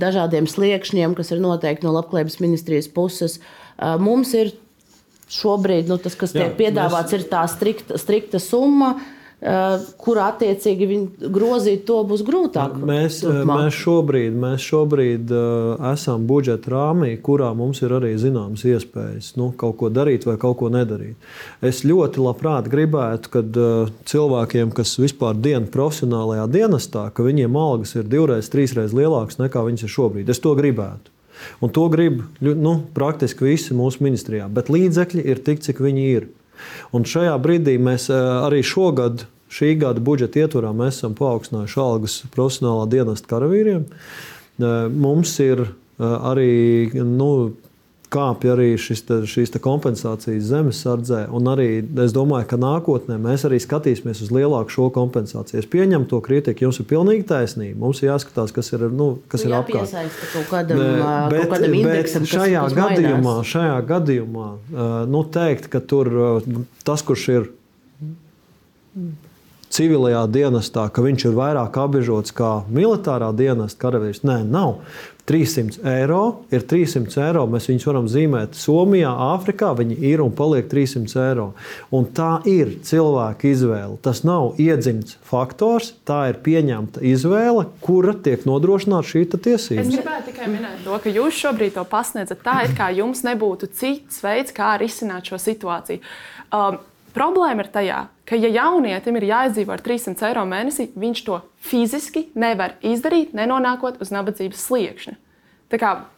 dažādiem sliekšņiem, kas ir noteikti no Labklājības ministrijas puses. Uh, Mums ir šobrīd nu, tas, kas tiek piedāvāts, mēs... ir tā strikta, strikta summa. Kur attiecīgi grozīt, to būs grūtāk. Mēs, mēs šobrīd, mēs šobrīd uh, esam budžeta rāmī, kurā mums ir arī zināmas iespējas nu, kaut ko darīt vai kaut ko nedarīt. Es ļoti labprāt gribētu, ka uh, cilvēkiem, kas vispār dienas profesionālajā dienestā, ka viņiem algas ir divreiz, trīsreiz lielākas nekā viņas ir šobrīd. Es to gribētu. Un to grib nu, praktiski visi mūsu ministrijā. Bet līdzekļi ir tik, cik viņi ir. Un šajā brīdī mēs eh, arī šogad, šī gada budžeta ietvarā, esam paaugstinājuši algas profesionālā dienesta karavīriem. Eh, mums ir eh, arī nu, kāpj arī šis, te, šīs te kompensācijas zemesardzē. Un arī es domāju, ka nākotnē mēs arī skatīsimies uz lielāku šo kompensāciju. Es pieņemu to kritiku, jums ir pilnīgi taisnība. Mums ir jāskatās, kas ir, nu, kas nu, ir apkārt. Kaut kādam, bet, kaut kādam indeksam, bet šajā, kas, kas gadījumā, mainās. šajā gadījumā nu, teikt, ka tur tas, kurš ir civilajā dienestā, ka viņš ir vairāk apbežots kā militārā dienesta karavīrs. Nē, nav. 300 eiro ir 300 eiro. Mēs viņus varam zīmēt Somijā, Āfrikā. Viņi ir un paliek 300 eiro. Un tā ir cilvēka izvēle. Tas nav iedzimts faktors, tā ir pieņemta izvēle, kura tiek nodrošināta šī tiesība. Es gribētu tikai minēt to, ka jūs šobrīd to pasniedzat tā, it kā jums nebūtu cits veids, kā risināt šo situāciju. Um, Problēma ir tajā, ka, ja jaunietim ir jāizdzīvo ar 300 eiro mēnesī, viņš to fiziski nevar izdarīt, nenonākot uz nabadzības sliekšņa.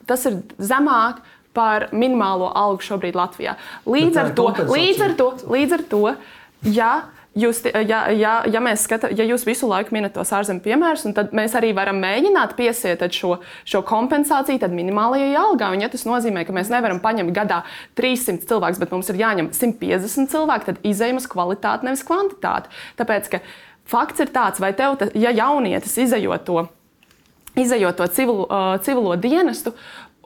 Tas ir zemāk par minimālo algu šobrīd Latvijā. Līdz ar to, līdz ar to, līdz ar to ja Jūs, ja, ja, ja, skata, ja jūs visu laiku minat tos ārzemju piemērus, tad mēs arī varam mēģināt piesiet šo, šo kompensāciju minimālajai algai. Ja tas nozīmē, ka mēs nevaram paņemt gadā 300 cilvēkus, bet mums ir jāņem 150 cilvēki, tad izējām uz kvalitāti, nevis kvantitāti. Tāpēc, fakts ir tāds, vai tev, ja jaunietis izējot to, izējot to civil, uh, civilo dienestu,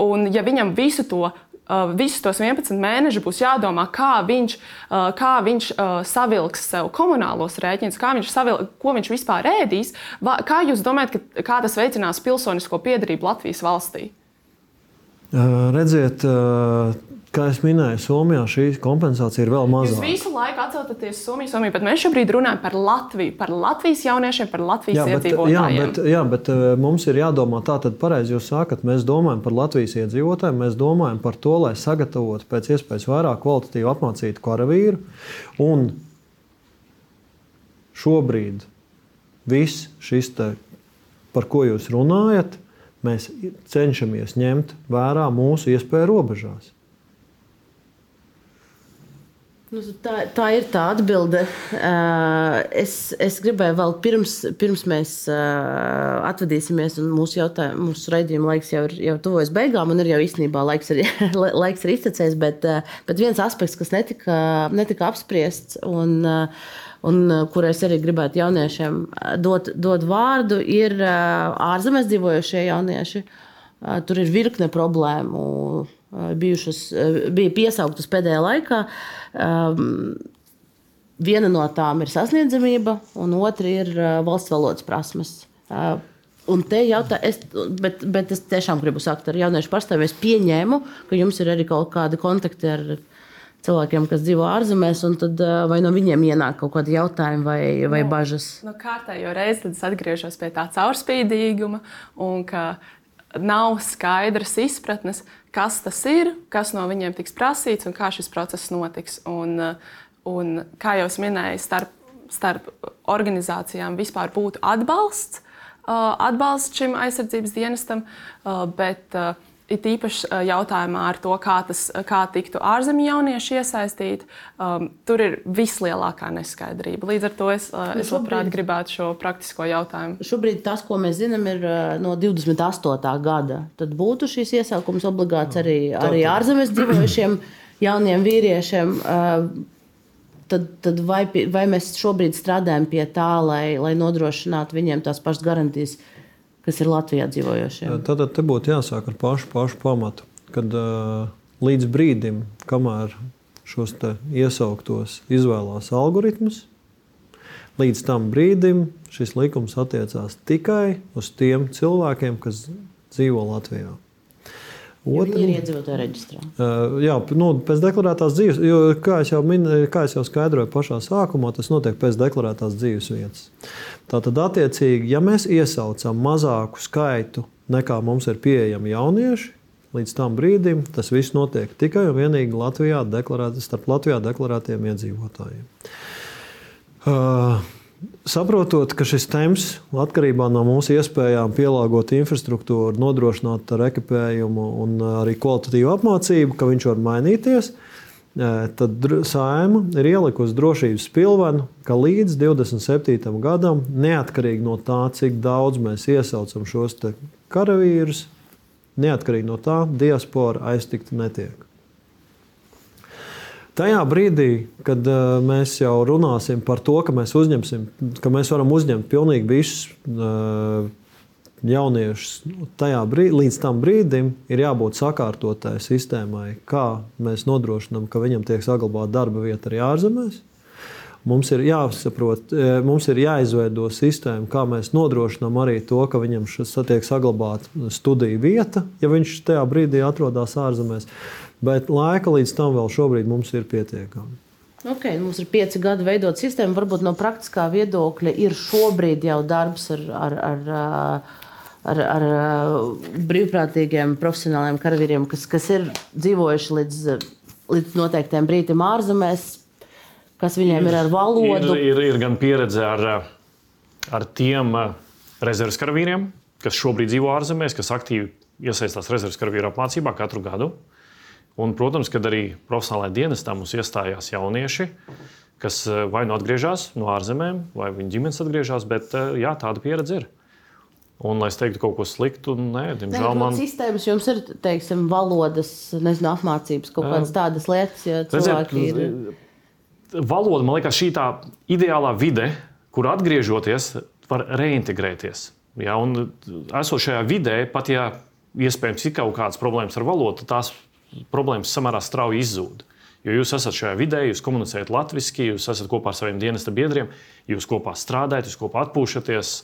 un ja viņam visu to Uh, visus tos 11 mēnešus būs jādomā, kā viņš, uh, kā viņš uh, savilks sev komunālos rēķinus, kā viņš savil, ko viņš vispār ēdīs. Va, kā jūs domājat, ka, kā tas veicinās pilsonisko piedarību Latvijas valstī? Uh, redziet, uh, kā jau minēju, Somijā šī kompensācija ir vēl mazāka. Jūs visu laiku atcaucaties Somiju, Somiju, bet mēs šobrīd runājam par Latviju, par Latvijas jauniešiem, par Latvijas jā, bet, iedzīvotājiem. jā, bet, jā, bet mums ir jādomā tā, tad pareizi jūs sakat, mēs domājam par Latvijas iedzīvotājiem, mēs domājam par to, lai sagatavotu pēc iespējas vairāk kvalitatīvu apmācītu karavīru. Un šobrīd viss šis, te, par ko jūs runājat, mēs cenšamies ņemt vērā mūsu iespēju robežās. Nu, tā, tā ir tā atbilde. Es, es gribēju vēl pirms, pirms mēs atvadīsimies, un mūsu, mūsu raidījuma laiks jau ir jau tuvojas beigām, un ir jau īstenībā laiks ir, laiks ir iztecējis. Bet, bet viens aspekts, kas netika, netika apspriests, un, un kur es arī gribētu jauniešiem dot, dot vārdu, ir ārzemēs dzīvojošie jaunieši. Tur ir virkne problēmu bijušas, bija piesauktas pēdējā laikā. Viena no tām ir sasniedzamība, un otra ir valsts valodas prasmes. Un te jautā, es, bet, bet es tiešām gribu sakt ar jauniešu pārstāvjiem. Es pieņēmu, ka jums ir arī kaut kādi kontakti ar cilvēkiem, kas dzīvo ārzemēs, un tad vai no viņiem ienāk kaut kādi jautājumi vai, vai nu, bažas? Nu, kārtējo reizi es atgriežos pie tā caurspīdīguma un ka nav skaidras izpratnes, kas tas ir, kas no viņiem tiks prasīts un kā šis process notiks. Un, un kā jau minēju, starp, starp organizācijām vispār būtu atbalsts, atbalsts šim aizsardzības dienestam, bet It īpaši jautājumā ar to, kā, tas, kā tiktu ārzemju jaunieši iesaistīti, um, tur ir vislielākā neskaidrība. Līdz ar to es, uh, es labprāt gribētu šo praktisko jautājumu. Šobrīd tas, ko mēs zinām, ir no 28. gada. Tad būtu šīs iesaukums obligāts arī, arī ārzemēs dzīvojušiem jauniem vīriešiem. Uh, tad, tad vai, vai mēs šobrīd strādājam pie tā, lai, lai nodrošinātu viņiem tās pašas garantijas? Kas ir Latvijā dzīvojošiem. Tad, tad te būtu jāsāk ar pašu, pašu pamatu. Kad uh, līdz brīdim, kamēr šos iesauktos izvēlās algoritmus, līdz tam brīdim šis likums attiecās tikai uz tiem cilvēkiem, kas dzīvo Latvijā. Otra, ir iedzīvotāja reģistrā. Uh, jā, nu, pēc deklarētās dzīves, jo, kā jau, min, kā jau skaidroju pašā sākumā, tas notiek pēc deklarētās dzīves vietas. Tātad, attiecīgi, ja mēs iesaucam mazāku skaitu nekā mums ir pieejami jaunieši, līdz tam brīdim tas viss notiek tikai un vienīgi Latvijā deklarēt, starp Latvijā deklarētiem iedzīvotājiem. Uh, Saprotot, ka šis temps atkarībā no mūsu iespējām pielāgot infrastruktūru, nodrošināt ar ekipējumu un arī kvalitatīvu apmācību, ka viņš var mainīties, uh, tad Sājuma ir ielikusi drošības pilvenu, ka līdz 27. gadam, neatkarīgi no tā, cik daudz mēs iesaucam šos karavīrus, neatkarīgi no tā, diaspora aiztikt netiek. Tajā brīdī, kad uh, mēs jau runāsim par to, ka mēs, uzņemsim, ka mēs varam uzņemt pilnīgi visus uh, jauniešus brīd, līdz tam brīdim ir jābūt sakārtotai sistēmai, kā mēs nodrošinām, ka viņam tiek saglabāta darba vieta arī ārzemēs. Mums ir jāsaprot, e, mums ir jāizveido sistēma, kā mēs nodrošinām arī to, ka viņam tiek saglabāta studiju vieta, ja viņš tajā brīdī atrodas ārzemēs. Bet laika līdz tam vēl šobrīd mums ir pietiekami. Okay, mums ir pieci gadi veidot sistēmu. Varbūt no praktiskā viedokļa ir šobrīd jau darbs ar, ar, ar ar, ar brīvprātīgiem profesionāliem karavīriem, kas, kas ir dzīvojuši līdz, līdz noteiktiem brīdim ārzemēs, kas viņiem ir ar valodu. Ir, ir, ir gan pieredze ar, ar tiem rezerves karavīriem, kas šobrīd dzīvo ārzemēs, kas aktīvi iesaistās rezerves karavīru apmācībā katru gadu. Un, protams, kad arī profesionālajā dienestā mums iestājās jaunieši, kas vai nu atgriežas no ārzemēm, vai viņu ģimenes atgriežas, bet jā, tāda pieredze ir. Un, lai es teiktu kaut ko sliktu, nē, diemžēl ne, man. Sistēmas jums ir, teiksim, valodas, nezinu, apmācības, kaut kādas tādas lietas, ja cilvēki ir. Valoda, man liekas, šī tā ideālā vide, kur atgriežoties, var reintegrēties. Ja, un esot šajā vidē, pat ja iespējams ir kaut kādas problēmas ar valodu, tās problēmas samērā strauji izzūd. Jo jūs esat šajā vidē, jūs komunicējat latviešu, jūs esat kopā ar saviem dienesta biedriem, jūs kopā strādājat, jūs kopā atpūšaties.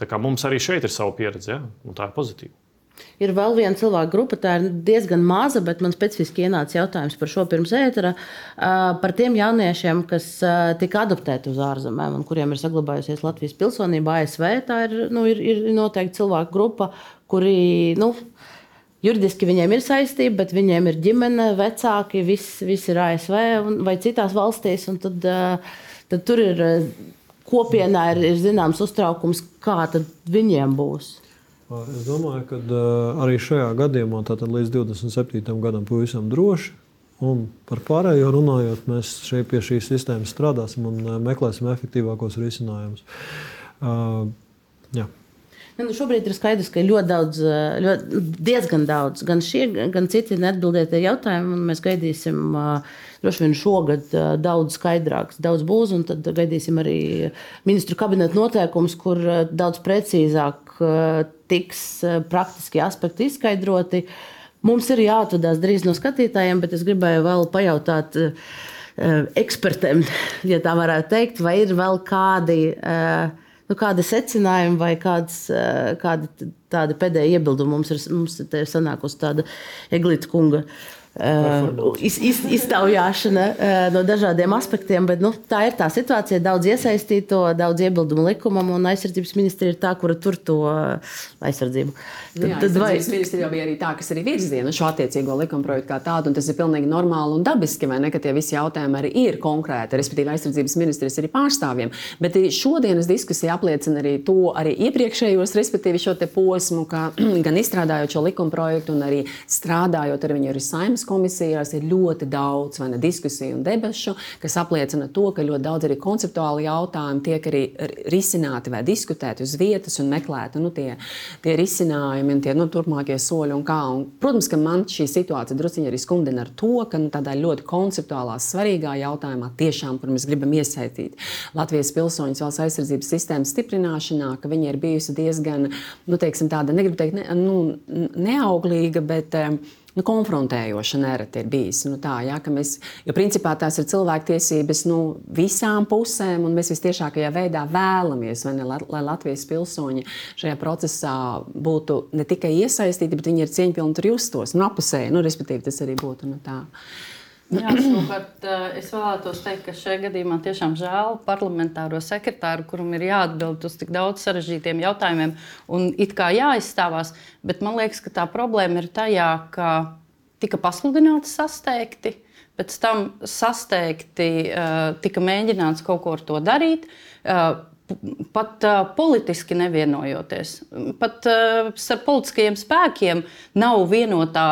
Tā kā mums arī šeit ir sava pieredze, ja? un tā ir pozitīva. Ir vēl viena cilvēka grupa, tā ir diezgan maza, bet man specifiski ienāca jautājums par šo pirms ētera. Par tiem jauniešiem, kas tika adoptēti uz ārzemēm un kuriem ir saglabājusies Latvijas pilsonība ASV. Tā ir, nu, ir, ir noteikti cilvēku grupa, kuri. Nu, Juridiski viņiem ir saistība, bet viņiem ir ģimene, vecāki, viss, viss ir ASV vai citās valstīs. Tad, tad tur ir kopienā ir, ir zināms uztraukums, kā viņiem būs. Es domāju, ka arī šajā gadījumā, līdz 27. gadam, pavisam droši. Un par pārējo runājot, mēs šeit pie šīs sistēmas strādāsim un meklēsim efektīvākos risinājumus. Uh, jā. Ja, nu šobrīd ir skaidrs, ka ļoti daudz, eh, ļoti, diezgan daudz, gan šie, gan citi neatbildētie jautājumi. Mēs gaidīsim uh, droši vien šogad uh, daudz skaidrāks, daudz būs, tad gaidīsim arī ministru kabineta noteikumus, kur daudz precīzāk tiks praktiski aspekti izskaidroti. Mums ir jāatvadās drīz no skatītājiem, bet es gribēju vēl pajautāt ekspertiem, ja tā varētu teikt, vai ir vēl kādi uh, nu, kādi secinājumi vai kāds, eh, kādi tādi pēdējie iebildumi mums ir, mums ir sanākusi tāda Eglīta kunga. Uh, iz, iz, iztaujāšana uh, no dažādiem aspektiem, bet nu, tā ir tā situācija. Daudz iesaistīto, daudz iebildumu likumam, un aizsardzības ministrija ir tā, kura tur to uh, aizsardzību. Tad, Jā, tad vai... ministrija bija arī tā, kas arī virziena šo attiecīgo likumprojektu kā tādu, un tas ir pilnīgi normāli un dabiski, vai ne, ka tie visi jautājumi arī ir konkrēti, respektīvi aizsardzības ministrijas arī pārstāvjiem. Bet šodienas diskusija apliecina arī to arī iepriekšējos, respektīvi šo te posmu, ka gan izstrādājot šo likumprojektu un arī strādājot ar viņu arī saimnes komisijās ir ļoti daudz diskusiju un debašu, kas apliecina to, ka ļoti daudz arī konceptuāli jautājumi tiek arī risināti vai diskutēti uz vietas un meklēti nu, tie, tie risinājumi un tie nu, turpmākie soļi. Un kā. un, protams, ka man šī situācija druskuļi arī skumdina ar to, ka nu, tādā ļoti konceptuālā, svarīgā jautājumā, tiešām, kur mēs gribam iesaistīt Latvijas pilsoņus valsts aizsardzības sistēmas stiprināšanā, ka viņi ir bijusi diezgan, nu, teiksim, tāda, negribu teikt, ne, nu, neauglīga, bet nu, konfrontējoša nereti ir bijis. Nu, tā, ja, mēs, jo principā tās ir cilvēktiesības nu, visām pusēm, un mēs visciešākajā veidā vēlamies, ne, lai Latvijas pilsoņi šajā procesā būtu ne tikai iesaistīti, bet viņi ir cieņpilni tur justos, nu, apusēji, nu, respektīvi tas arī būtu. Nu, tā. Jā, savukārt, eh, es vēlētos teikt, ka šajā gadījumā tiešām žēl parlamentāro sekretāru, kuram ir jāatbild uz tik daudz sarežģītiem jautājumiem un it kā jāizstāvās. Bet man liekas, ka tā problēma ir tajā, ka tika pasludināti sasteigti, pēc tam sasteigti uh, tika mēģināts kaut ko ar to darīt. Pat uh, politiski nevienojoties. Pat uh, ar politiskajiem spēkiem nav vienotā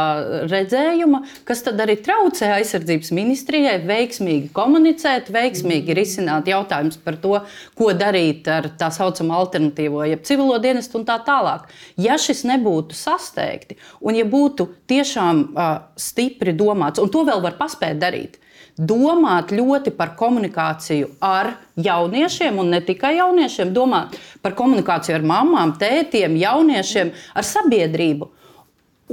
redzējuma, kas tad arī traucē aizsardzības ministrijai veiksmīgi komunicēt, veiksmīgi risināt jautājumus par to, ko darīt ar tā saucamo alternatīvo, jeb civilo dienestu un tā tālāk. Ja šis nebūtu sasteigti un ja būtu tiešām uh, stipri domāts, un to vēl var paspēt darīt, domāt ļoti par komunikāciju ar jauniešiem, un ne tikai jauniešiem, domāt par komunikāciju ar mamām, tētiem, jauniešiem, ar sabiedrību.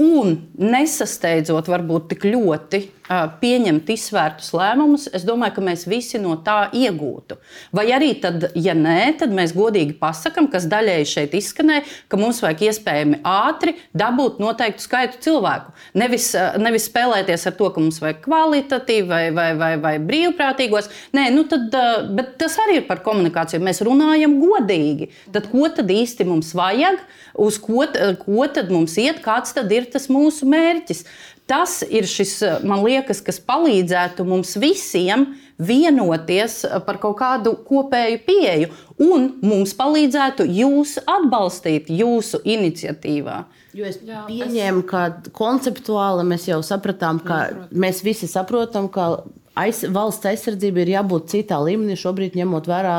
Un nesasteidzot, varbūt tik ļoti pieņemt izsvērtus lēmumus, es domāju, ka mēs visi no tā iegūtu. Vai arī, tad, ja nē, tad mēs godīgi pasakām, kas daļēji šeit izskanēja, ka mums vajag iespējami ātri dabūt noteiktu skaitu cilvēku. Nevis, nevis spēlēties ar to, ka mums vajag kvalitatīvi vai, vai, vai, vai brīvprātīgos. Nē, nu tad, bet tas arī ir par komunikāciju. Mēs runājam godīgi. Tad ko tad īsti mums vajag, uz ko, ko tad mums iet, kāds tad ir tas mūsu mērķis? Tas ir šis, man liekas, kas palīdzētu mums visiem vienoties par kaut kādu kopēju pieeju, un mums palīdzētu jūs atbalstīt jūsu iniciatīvā. Jo es Jā, pieņēmu, es... ka konceptuāli mēs jau sapratām, ka Jā, mēs visi saprotam, ka aiz, valsts aizsardzība ir jābūt citā līmenī, šobrīd ņemot vērā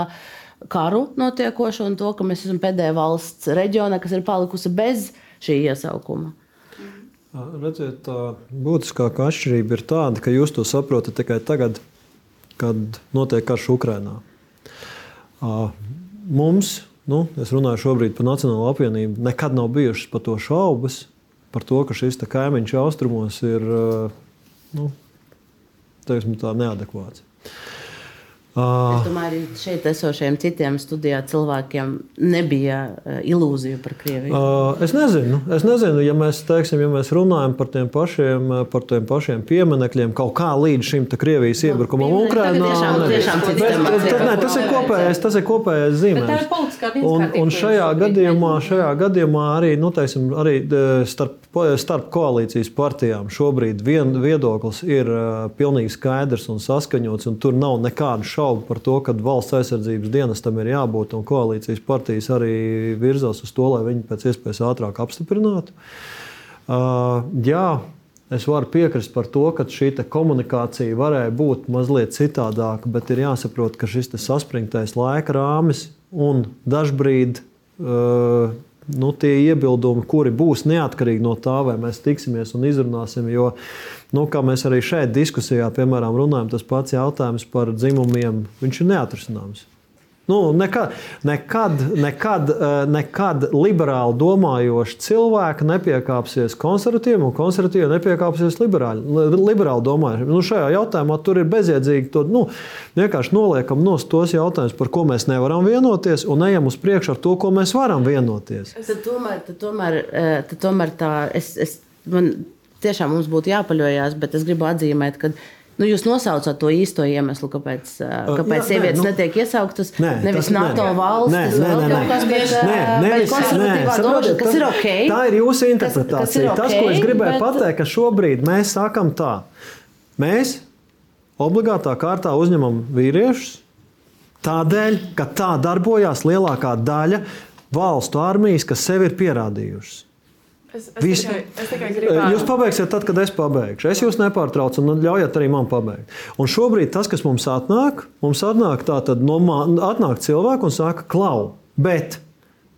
karu notiekošo un to, ka mēs esam pēdējā valsts reģionā, kas ir palikusi bez šī iesaukuma. Redziet, tā būtiskākā atšķirība ir tāda, ka jūs to saprotat tikai tagad, kad notiek karš Ukrajinā. Mums, nu, es runāju šobrīd par Nacionālo apvienību, nekad nav bijušas par to šaubas, par to, ka šis kaimiņš austrumos ir nu, teiksim, neadekvāts. Es domāju, arī šeit esošiem citiem studijā cilvēkiem nebija uh, ilūzija par Krieviju. Uh, es nezinu, es nezinu ja, mēs, teiksim, ja mēs runājam par tiem pašiem, par tiem pašiem pieminekļiem, kaut kā līdz šim Krievijas iebrukumam no, Ukrajinā. Tas ir kopējais, tas ir kopējais zīmējums. Un, un šajā gadījumā, šajā gadījumā arī, nu, teiksim, arī starp, starp koalīcijas partijām šobrīd vien, viedoklis ir pilnīgi skaidrs un saskaņots, un tur nav nekādu šaubu par to, ka valsts aizsardzības dienestam ir jābūt, un koalīcijas partijas arī virzās uz to, lai viņi pēc iespējas ātrāk apstiprinātu. Jā, es varu piekrist par to, ka šī komunikācija varēja būt mazliet citādāka, bet ir jāsaprot, ka šis saspringtais laika rāmis un dažbrīd. Uh, nu, tie iebildumi, kuri būs neatkarīgi no tā, vai mēs tiksimies un izrunāsim. Jo, nu, kā mēs arī šeit diskusijā, piemēram, runājam, tas pats jautājums par dzimumiem, viņš ir neatrisināms. Nu, nekad, nekad, nekad, eh, nekad liberāli domājoši cilvēki nepiekāpsies konservatīviem, un konservatīvi nepiekāpsies liberāli, liberāli domājošiem. Nu, šajā jautājumā tur ir bezjēdzīgi. To, nu, vienkārši noliekam nost tos jautājumus, par ko mēs nevaram vienoties, un ejam uz priekšu ar to, ko mēs varam vienoties. Tad tomēr, tad tomēr, eh, tad tomēr tā, es, es, man tiešām mums būtu jāpaļaujas, bet es gribu atzīmēt, ka Nu, jūs nosaucat to īsto iemeslu, kāpēc, kāpēc Jā, sievietes nē, nu, netiek iesauktas. Nē, nevis tas, NATO nē, valstis, nē, nē, nē, kas tieši nē, nevis, konservatīvā došana, kas ir ok. Tā ir jūsu interpretācija. Kas, kas ir okay, tas, ko es gribēju bet... pateikt, ka šobrīd mēs sakam tā. Mēs obligātā kārtā uzņemam vīriešus tādēļ, ka tā darbojās lielākā daļa valstu armijas, kas sevi ir pierādījušas. Es, es, Visu, tikai, es tikai gribēju. Jūs pabeigsiet tad, kad es pabeigšu. Es jūs nepārtraucu, un ļaujiet arī man pabeigt. Un šobrīd tas, kas mums atnāk, mums atnāk, no, atnāk cilvēki un saka, klau, bet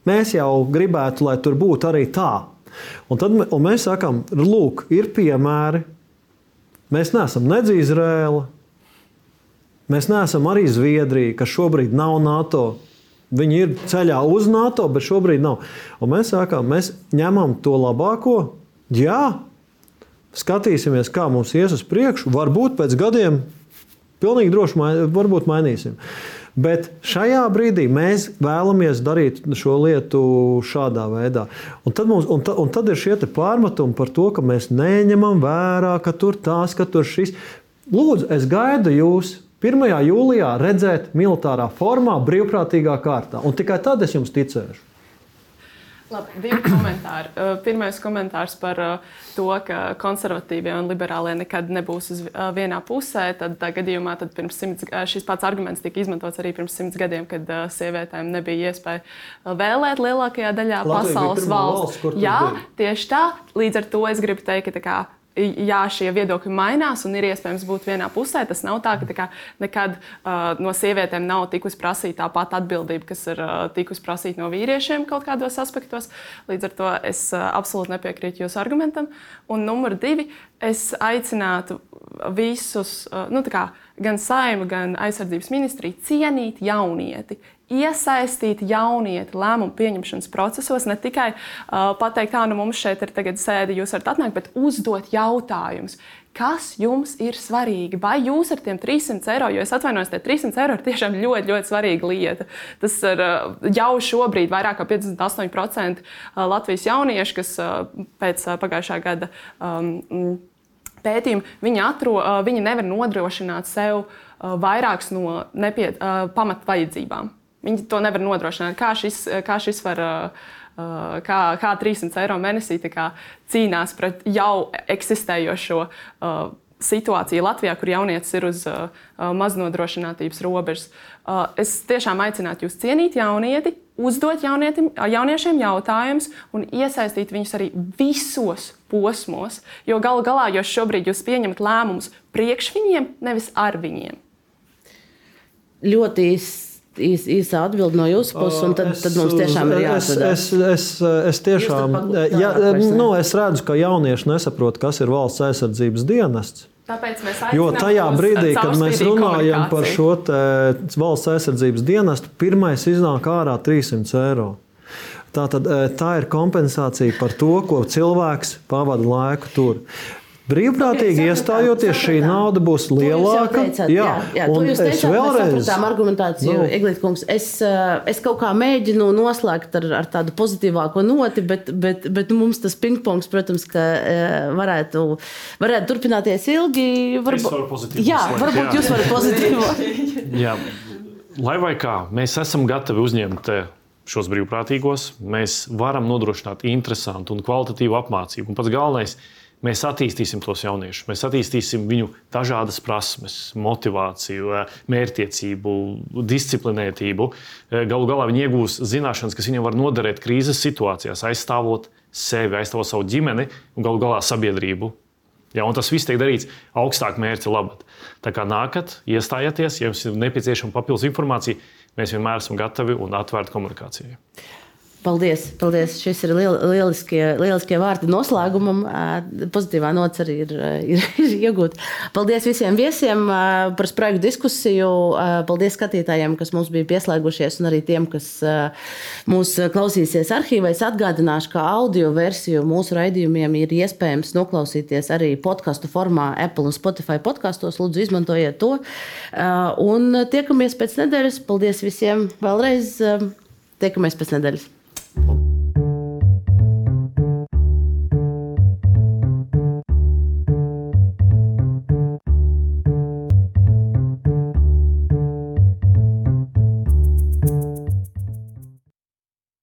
mēs jau gribētu, lai tur būtu arī tā. Un tad un mēs sakām, lūk, ir piemēri. Mēs neesam nedz Izrēla, mēs neesam arī Zviedrija, kas šobrīd nav NATO. Viņi ir ceļā uz NATO, bet šobrīd nav. Un mēs sākām, mēs ņemam to labāko. Jā, skatīsimies, kā mums ies uz priekšu. Varbūt pēc gadiem pilnīgi droši varbūt mainīsim. Bet šajā brīdī mēs vēlamies darīt šo lietu šādā veidā. Un tad, mums, un ta, un tad ir šie pārmetumi par to, ka mēs neņemam vērā, ka tur tās, ka tur šis. Lūdzu, es gaidu jūs 1. jūlijā redzēt militārā formā, brīvprātīgā kārtā. Un tikai tad es jums ticēšu. Labi, divi komentāri. Uh, pirmais komentārs par uh, to, ka konservatīvie un liberālie nekad nebūs uz uh, vienā pusē. Tad, tā gadījumā, tad simts, šis pats arguments tika izmantots arī pirms simts gadiem, kad sievietēm nebija iespēja vēlēt lielākajā daļā Latvija pasaules valsts. valsts Jā, tieši tā. Līdz ar to es gribu teikt, ka jā, šie viedokļi mainās un ir iespējams būt vienā pusē. Tas nav tā, ka tā kā, nekad uh, no sievietēm nav tikusi prasīta tā pati atbildība, kas ir uh, tikusi prasīta no vīriešiem kaut kādos aspektos. Līdz ar to es uh, absolūti nepiekrītu jūsu argumentam. Un numur divi, es aicinātu visus, uh, nu, kā, gan saima, gan aizsardzības ministriju cienīt jaunieti, iesaistīt jaunieti lēmumu pieņemšanas procesos, ne tikai uh, pateikt, kā nu mums šeit ir sēde, jūs varat atnākt, bet uzdot jautājumus. Kas jums ir svarīgi? Vai jūs ar tiem 300 eiro, jo es atvainojos, tie 300 eiro ir tiešām ļoti, ļoti svarīga lieta. Tas ir uh, jau šobrīd vairāk kā 58% Latvijas jauniešu, kas uh, pēc uh, pagājušā gada um, pētījuma, viņi, atro, viņi nevar nodrošināt sev vairākas no nepie, pamatvajadzībām. Viņi to nevar nodrošināt. Kā šis, kā šis var, kā, kā 300 eiro mēnesī cīnās pret jau eksistējošo situāciju Latvijā, kur jaunietis ir uz uh, maznodrošinātības robežas. Uh, es tiešām aicinātu jūs cienīt jaunieti, uzdot jaunietim, jauniešiem jautājumus un iesaistīt viņus arī visos posmos. Jo galu galā jūs šobrīd jūs pieņemat lēmumus priekš viņiem, nevis ar viņiem. Ļoti īs, īsa atbilde no jūsu puses, un tad, tad mums tiešām ir jāatcerās. Es, es, es, es tiešām ja, nu, es redzu, ka jaunieši nesaprot, kas ir valsts aizsardzības dienests. Jo tajā brīdī, kad mēs runājam par šo valsts aizsardzības dienestu, pirmais iznāk ārā 300 eiro. Tā, tad, tā ir kompensācija par to, ko cilvēks pavada laiku tur. Brīvprātīgi okay, iestājoties, šī nauda būs lielāka. Teicāt, jā, jā, jā to jūs teicāt, vēlreiz... mēs sapratām argumentāciju, nu. Eglīt kungs. Es, eh, es kaut kā mēģinu noslēgt ar, ar tādu pozitīvāko noti, bet, bet, bet mums tas pingpongs, protams, ka eh, varētu, varētu turpināties ilgi. Varbūt, jā, varbūt jā. jūs varat pozitīvi. jā. Lai vai kā, mēs esam gatavi uzņemt eh, šos brīvprātīgos, mēs varam nodrošināt interesantu un kvalitatīvu apmācību. Un pats galvenais ir Mēs attīstīsim tos jauniešus, mēs attīstīsim viņu dažādas prasmes, motivāciju, mērķtiecību, disciplinētību. Galu galā viņi iegūs zināšanas, kas viņiem var noderēt krīzes situācijās, aizstāvot sevi, aizstāvot savu ģimeni un galu galā sabiedrību. Ja, tas viss tiek darīts augstāk mērķa labad. Tā kā nākat, iestājieties, ja jums ir nepieciešama papildus informācija, mēs vienmēr esam gatavi un atvērti komunikācijai. Paldies, paldies. Šis ir liel, lieliskie, lieliskie vārdi noslēgumam. Pozitīvā nots arī ir, ir, ir iegūta. Paldies visiem viesiem par spraigu diskusiju. Paldies skatītājiem, kas mums bija pieslēgušies, un arī tiem, kas mūs klausīsies arhīvēs. Atgādināšu, ka audio versiju mūsu raidījumiem ir iespējams noklausīties arī podkāstu formā Apple un Spotify podkastos. Lūdzu, izmantojiet to. Un tiekamies pēc nedēļas. Paldies visiem vēlreiz. Tiekamies pēc nedēļas. Thank you.